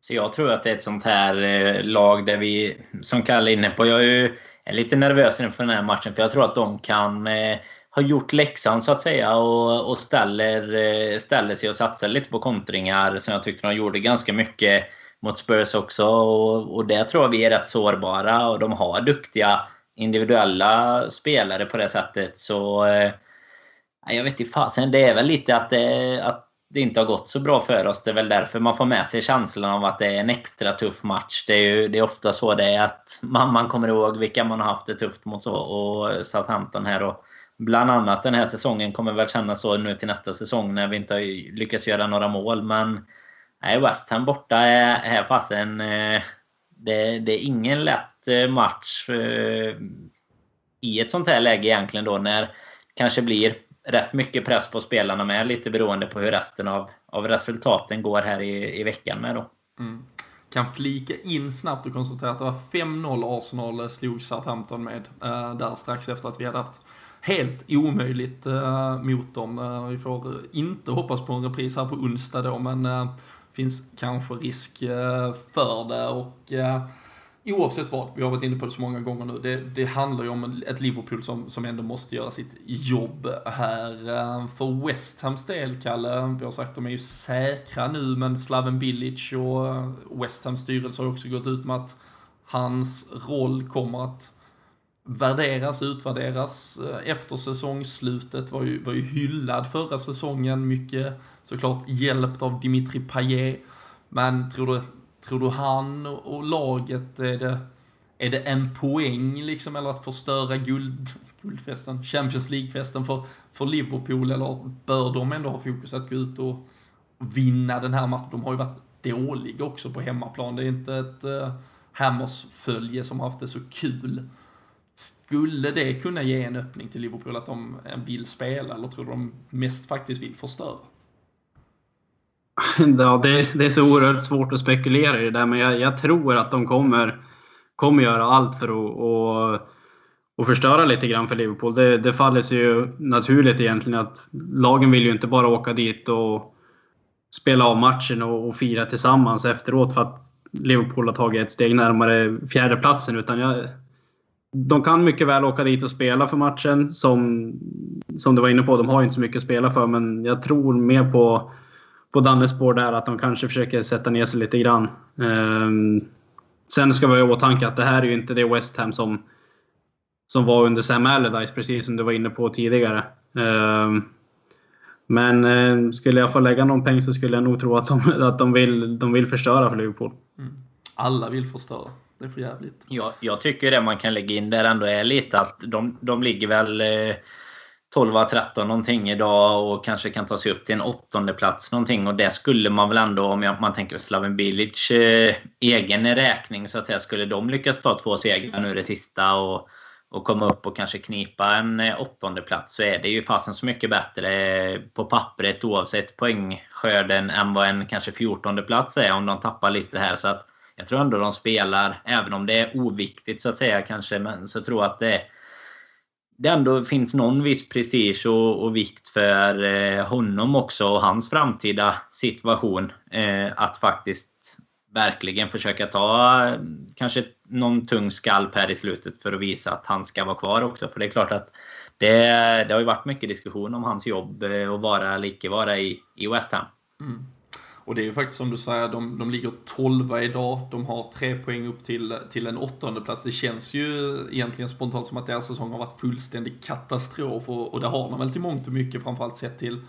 Så jag tror att det är ett sånt här lag där vi, som Kalle är inne på, jag är ju är lite nervös inför den här matchen för jag tror att de kan har gjort läxan så att säga och, och ställer, eh, ställer sig och satsar lite på kontringar som jag tyckte de gjorde ganska mycket mot Spurs också. Och, och där tror jag vi är rätt sårbara och de har duktiga individuella spelare på det sättet. Så eh, jag vet inte fasen, det är väl lite att det, att det inte har gått så bra för oss. Det är väl därför man får med sig känslan av att det är en extra tuff match. Det är ju det är ofta så det är att man, man kommer ihåg vilka man har haft det tufft mot så, och Southampton här. Och bland annat den här säsongen kommer väl kännas så nu till nästa säsong när vi inte har lyckats göra några mål. Men nej, West Ham borta är, här fasen... Eh, det, det är ingen lätt eh, match eh, i ett sånt här läge egentligen då när det kanske blir rätt mycket press på spelarna med, lite beroende på hur resten av, av resultaten går här i, i veckan med då. Mm. Kan flika in snabbt och konstatera att det var 5-0 Arsenal slog Southampton med, eh, där strax efter att vi hade haft helt omöjligt eh, mot dem. Eh, vi får inte hoppas på en repris här på onsdag då, men äh, finns kanske risk eh, för det och oavsett vad, vi har varit inne på det så många gånger nu, det, det handlar ju om ett Liverpool som, som ändå måste göra sitt jobb här. Eh, för West Hams del, Kalle, vi har sagt att de är ju säkra nu, men Slaven Bilic och West Hams styrelse har också gått ut med att hans roll kommer att värderas, utvärderas eh, efter säsongsslutet. Var ju, var ju hyllad förra säsongen, mycket såklart hjälpt av Dimitri Payet. Men tror du Tror du han och laget, är det, är det en poäng liksom, eller att förstöra guld, guldfesten, Champions League-festen för, för Liverpool, eller bör de ändå ha fokus att gå ut och vinna den här matchen? De har ju varit dåliga också på hemmaplan. Det är inte ett eh, uh, Hammers-följe som har haft det så kul. Skulle det kunna ge en öppning till Liverpool att de vill spela, eller tror du de mest faktiskt vill förstöra? Ja, det, det, är så oerhört svårt att spekulera i det där, men jag, jag tror att de kommer, kommer göra allt för att och, och förstöra lite grann för Liverpool. Det, det faller sig ju naturligt egentligen att lagen vill ju inte bara åka dit och spela av matchen och, och fira tillsammans efteråt för att Liverpool har tagit ett steg närmare fjärdeplatsen. Utan jag, de kan mycket väl åka dit och spela för matchen. Som, som du var inne på, de har ju inte så mycket att spela för. Men jag tror mer på på Dannes spår där att de kanske försöker sätta ner sig lite grann. Um, sen ska vi ha i åtanke att det här är ju inte det West Ham som, som var under Sam Allardyce, precis som du var inne på tidigare. Um, men eh, skulle jag få lägga någon peng så skulle jag nog tro att de, att de, vill, de vill förstöra för Liverpool. Mm. Alla vill förstöra. Det är för jävligt. Jag, jag tycker det man kan lägga in där ändå är lite att de, de ligger väl eh, 12-13 någonting idag och kanske kan ta sig upp till en åttonde plats någonting. Och det skulle man väl ändå, om man tänker Slaven Bilic eh, egen räkning så att säga, skulle de lyckas ta två segrar nu det sista och, och komma upp och kanske knipa en eh, åttonde plats så är det ju fasen så mycket bättre på pappret oavsett poängskörden än vad en kanske 14 plats är om de tappar lite här. Så att jag tror ändå de spelar, även om det är oviktigt så att säga kanske, men så tror jag att det det ändå finns någon viss prestige och, och vikt för eh, honom också och hans framtida situation. Eh, att faktiskt verkligen försöka ta eh, kanske någon tung skalp här i slutet för att visa att han ska vara kvar också. För det är klart att det, det har ju varit mycket diskussion om hans jobb eh, och vara eller icke vara i, i West Ham. Mm. Och det är ju faktiskt som du säger, de, de ligger 12 idag. De har tre poäng upp till, till en åttonde plats. Det känns ju egentligen spontant som att deras säsong har varit fullständig katastrof. Och, och det har de väl till mångt och mycket, framförallt sett till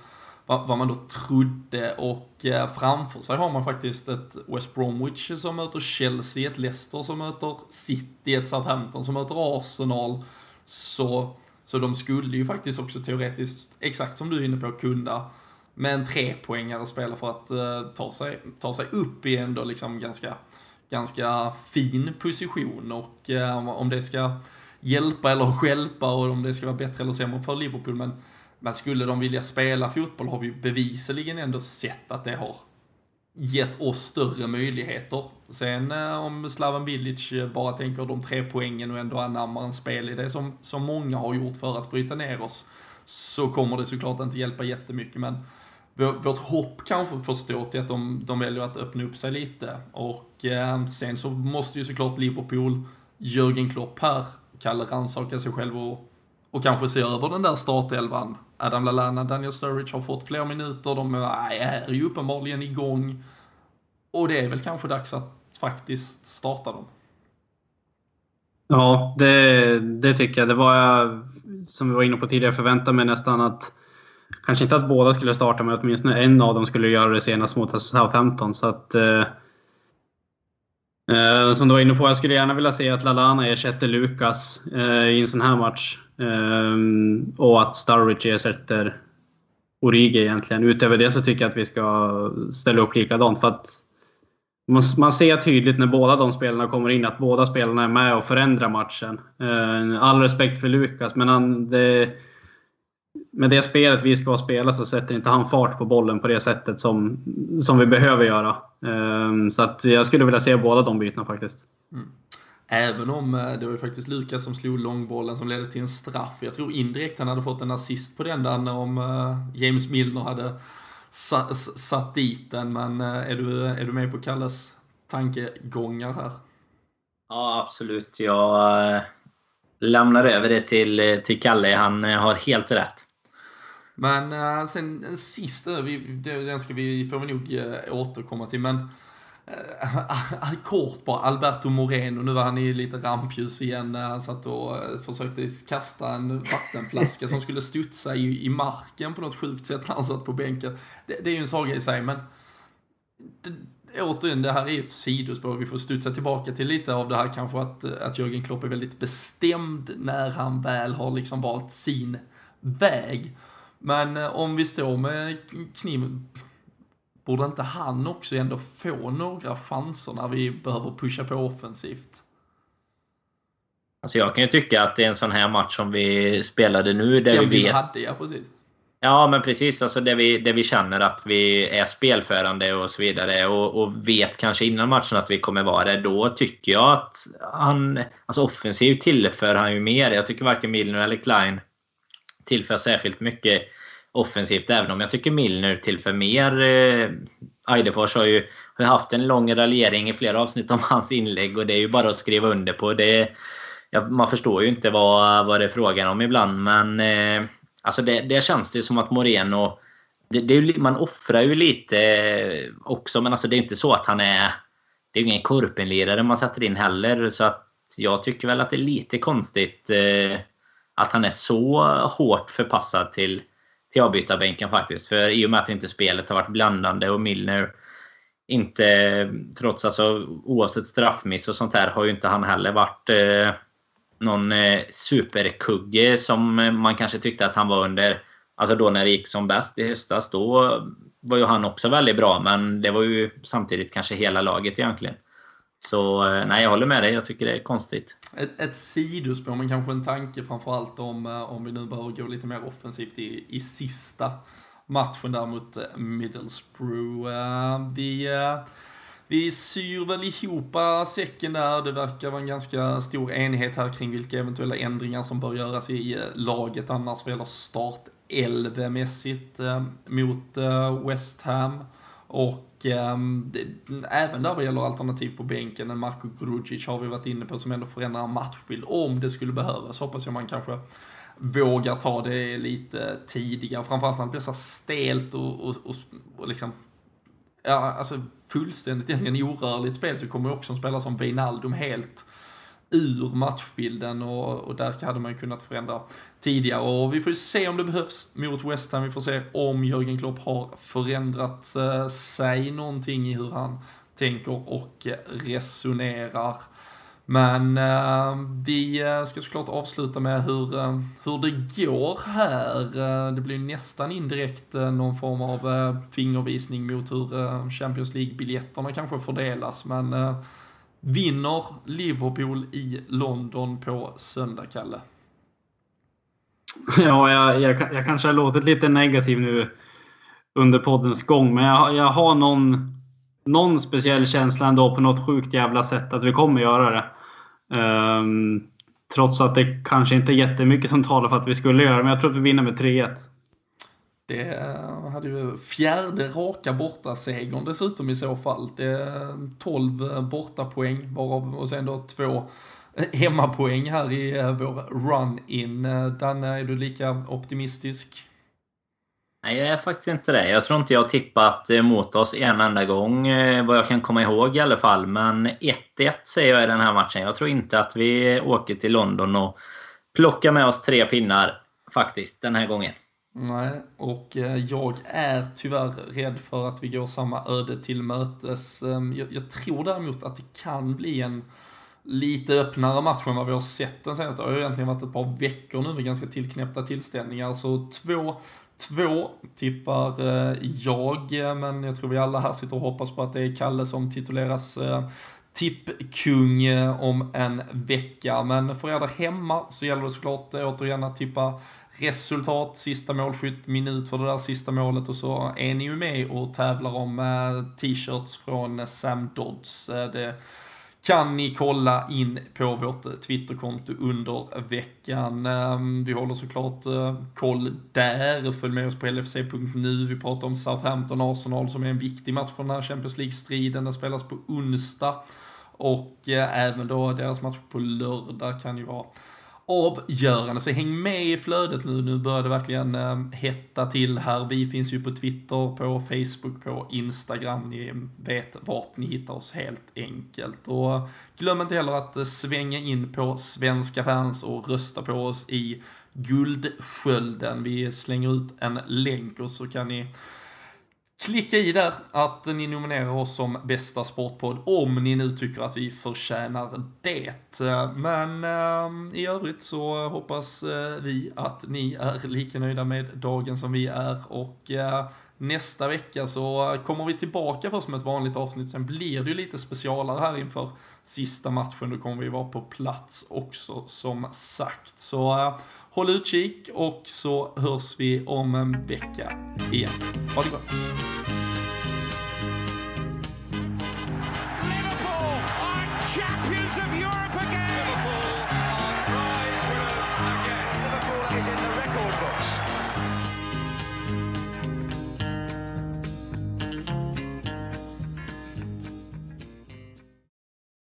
vad, vad man då trodde. Och eh, framför sig har man faktiskt ett West Bromwich som möter Chelsea, ett Leicester som möter City, ett Southampton som möter Arsenal. Så, så de skulle ju faktiskt också teoretiskt, exakt som du är inne på, kunna med en trepoängare spela för att uh, ta, sig, ta sig upp i ändå liksom ganska, ganska fin position. Och uh, om det ska hjälpa eller skälpa och om det ska vara bättre eller sämre för Liverpool. Men, men skulle de vilja spela fotboll har vi bevisligen ändå sett att det har gett oss större möjligheter. Sen eh, om Slaven Bilic bara tänker de tre poängen och ändå anammar en spel i det som, som många har gjort för att bryta ner oss så kommer det såklart inte hjälpa jättemycket. Men vårt hopp kanske får stå till att de, de väljer att öppna upp sig lite. Och eh, sen så måste ju såklart Liverpool, Jürgen Klopp här, Kalle rannsaka sig själv och, och kanske se över den där startelvan. Adam Lallana, Daniel Sturridge har fått fler minuter, de är ju uppenbarligen igång. Och det är väl kanske dags att faktiskt starta dem. Ja, det, det tycker jag. Det var jag, som vi var inne på tidigare, förväntade mig nästan att kanske inte att båda skulle starta, men åtminstone en av dem skulle göra det senast mot Southampton. Så att, eh, eh som du var inne på, jag skulle gärna vilja se att Lalana ersätter Lukas eh, i en sån här match. Eh, och att Sturridge ersätter Origi egentligen. Utöver det så tycker jag att vi ska ställa upp likadant. För att man, man ser tydligt när båda de spelarna kommer in att båda spelarna är med och förändrar matchen. Eh, all respekt för Lukas, men han, det, med det spelet vi ska spela så sätter inte han fart på bollen på det sättet som, som vi behöver göra. Um, så att jag skulle vilja se båda de bytena faktiskt. Mm. Även om eh, det var ju faktiskt Lukas som slog långbollen som ledde till en straff. Jag tror indirekt han hade fått en assist på den där om uh, James Milner hade sa satt dit den. Men uh, är, du, är du med på Kalles tankegångar här? Ja, absolut. Jag lämnar över det till, till Kalle. Han har helt rätt. Men uh, sen en sista, vi, den ska vi, får vi nog uh, återkomma till, men uh, kort bara, Alberto Moreno, nu var han i lite rampljus igen när han satt och uh, försökte kasta en vattenflaska som skulle studsa i, i marken på något sjukt sätt när han satt på bänken. Det, det är ju en saga i sig, men det, återigen, det här är ju ett sidospår. Vi får studsa tillbaka till lite av det här kanske att, att Jörgen Klopp är väldigt bestämd när han väl har liksom valt sin väg. Men eh, om vi står med kniven, borde inte han också ändå få några chanser när vi behöver pusha på offensivt? Alltså jag kan ju tycka att det är en sån här match som vi spelade nu där Den vi vet... hade, ja precis. Ja, men precis. Alltså där vi, där vi känner att vi är spelförande och så vidare och, och vet kanske innan matchen att vi kommer vara det. Då tycker jag att han... Alltså offensivt tillför han ju mer. Jag tycker varken Milner eller Klein tillför särskilt mycket offensivt, även om jag tycker Milner tillför mer. Eh, Eidefors har ju har haft en lång raljering i flera avsnitt om hans inlägg och det är ju bara att skriva under på. Det, ja, man förstår ju inte vad, vad det är frågan om ibland, men eh, alltså det, det känns det som att Moreno... Det, det, man offrar ju lite eh, också, men alltså det är inte så att han är... Det är ingen korpenlirare man sätter in heller, så att jag tycker väl att det är lite konstigt eh, att han är så hårt förpassad till, till avbytarbänken faktiskt. För i och med att inte spelet har varit blandande och Milner inte, trots alltså oavsett straffmiss och sånt här, har ju inte han heller varit eh, någon eh, superkugge som man kanske tyckte att han var under, alltså då när det gick som bäst i höstas. Då var ju han också väldigt bra, men det var ju samtidigt kanske hela laget egentligen. Så eh, nej, jag håller med dig. Jag tycker det är konstigt. Ett, ett sidospår, men kanske en tanke framförallt om, eh, om vi nu behöver gå lite mer offensivt i, i sista matchen där mot eh, Middlesbrough. Vi, vi syr väl ihop säcken där. Det verkar vara en ganska stor enighet här kring vilka eventuella ändringar som bör göras i laget annars vad gäller startelvemässigt mässigt mot West Ham. Och eh, det, även där vad gäller alternativ på bänken, en Marko Grudzic har vi varit inne på som ändå förändrar matchbild om det skulle behövas. Hoppas jag man kanske vågar ta det lite tidigare, framförallt när det blir så stelt och, och, och, och liksom ja, alltså fullständigt egentligen orörligt spel så kommer också en spelare som Wijnaldum helt ur matchbilden och, och där hade man ju kunnat förändra tidigare. Och vi får ju se om det behövs mot West Ham. Vi får se om Jörgen Klopp har förändrat eh, sig någonting i hur han tänker och eh, resonerar. Men eh, vi eh, ska såklart avsluta med hur, eh, hur det går här. Det blir nästan indirekt någon form av fingervisning mot hur Champions League-biljetterna kanske fördelas. Men vinner Liverpool i London på söndag, Kalle? Ja, jag, jag, jag kanske har låtit lite negativ nu under poddens gång, men jag, jag har någon, någon speciell känsla ändå på något sjukt jävla sätt att vi kommer göra det. Um, trots att det kanske inte är jättemycket som talar för att vi skulle göra det, men jag tror att vi vinner med 3-1. Det hade ju fjärde raka bortasegern dessutom i så fall. Det är 12 eh, bortapoäng varav och sen då två eh, hemmapoäng här i eh, vår run-in. Danne, är du lika optimistisk? Nej, jag är faktiskt inte det. Jag tror inte jag har tippat mot oss en enda gång, vad jag kan komma ihåg i alla fall. Men 1-1 säger jag i den här matchen. Jag tror inte att vi åker till London och plockar med oss tre pinnar, faktiskt, den här gången. Nej, och eh, jag är tyvärr rädd för att vi går samma öde till mötes. Ehm, jag, jag tror däremot att det kan bli en lite öppnare match än vad vi har sett den senaste. Det har ju egentligen varit ett par veckor nu med ganska tillknäppta tillställningar. Så två Två tippar eh, jag, men jag tror vi alla här sitter och hoppas på att det är Kalle som tituleras eh, tippkung om en vecka. Men för er där hemma så gäller det såklart eh, återigen att tippa resultat, sista målskytt, minut för det där sista målet och så är ni ju med och tävlar om eh, t-shirts från eh, Sam Dodds. Det kan ni kolla in på vårt Twitterkonto under veckan. Ehm, vi håller såklart koll där, följ med oss på LFC.nu. Vi pratar om Southampton-Arsenal som är en viktig match för den här Champions League-striden. Den spelas på onsdag. Och eh, även då deras match på lördag kan ju vara avgörande. Så häng med i flödet nu. Nu börjar det verkligen eh, hetta till här. Vi finns ju på Twitter, på Facebook, på Instagram. Ni vet vart ni hittar oss helt enkelt. Och eh, glöm inte heller att svänga in på Svenska fans och rösta på oss i Guldskölden. Vi slänger ut en länk och så kan ni Klicka i där att ni nominerar oss som bästa sportpodd om ni nu tycker att vi förtjänar det. Men eh, i övrigt så hoppas eh, vi att ni är lika nöjda med dagen som vi är och eh, nästa vecka så kommer vi tillbaka först med ett vanligt avsnitt. Sen blir det ju lite specialare här inför sista matchen. Då kommer vi vara på plats också som sagt. Så håll utkik och så hörs vi om en vecka igen. Ha det gott!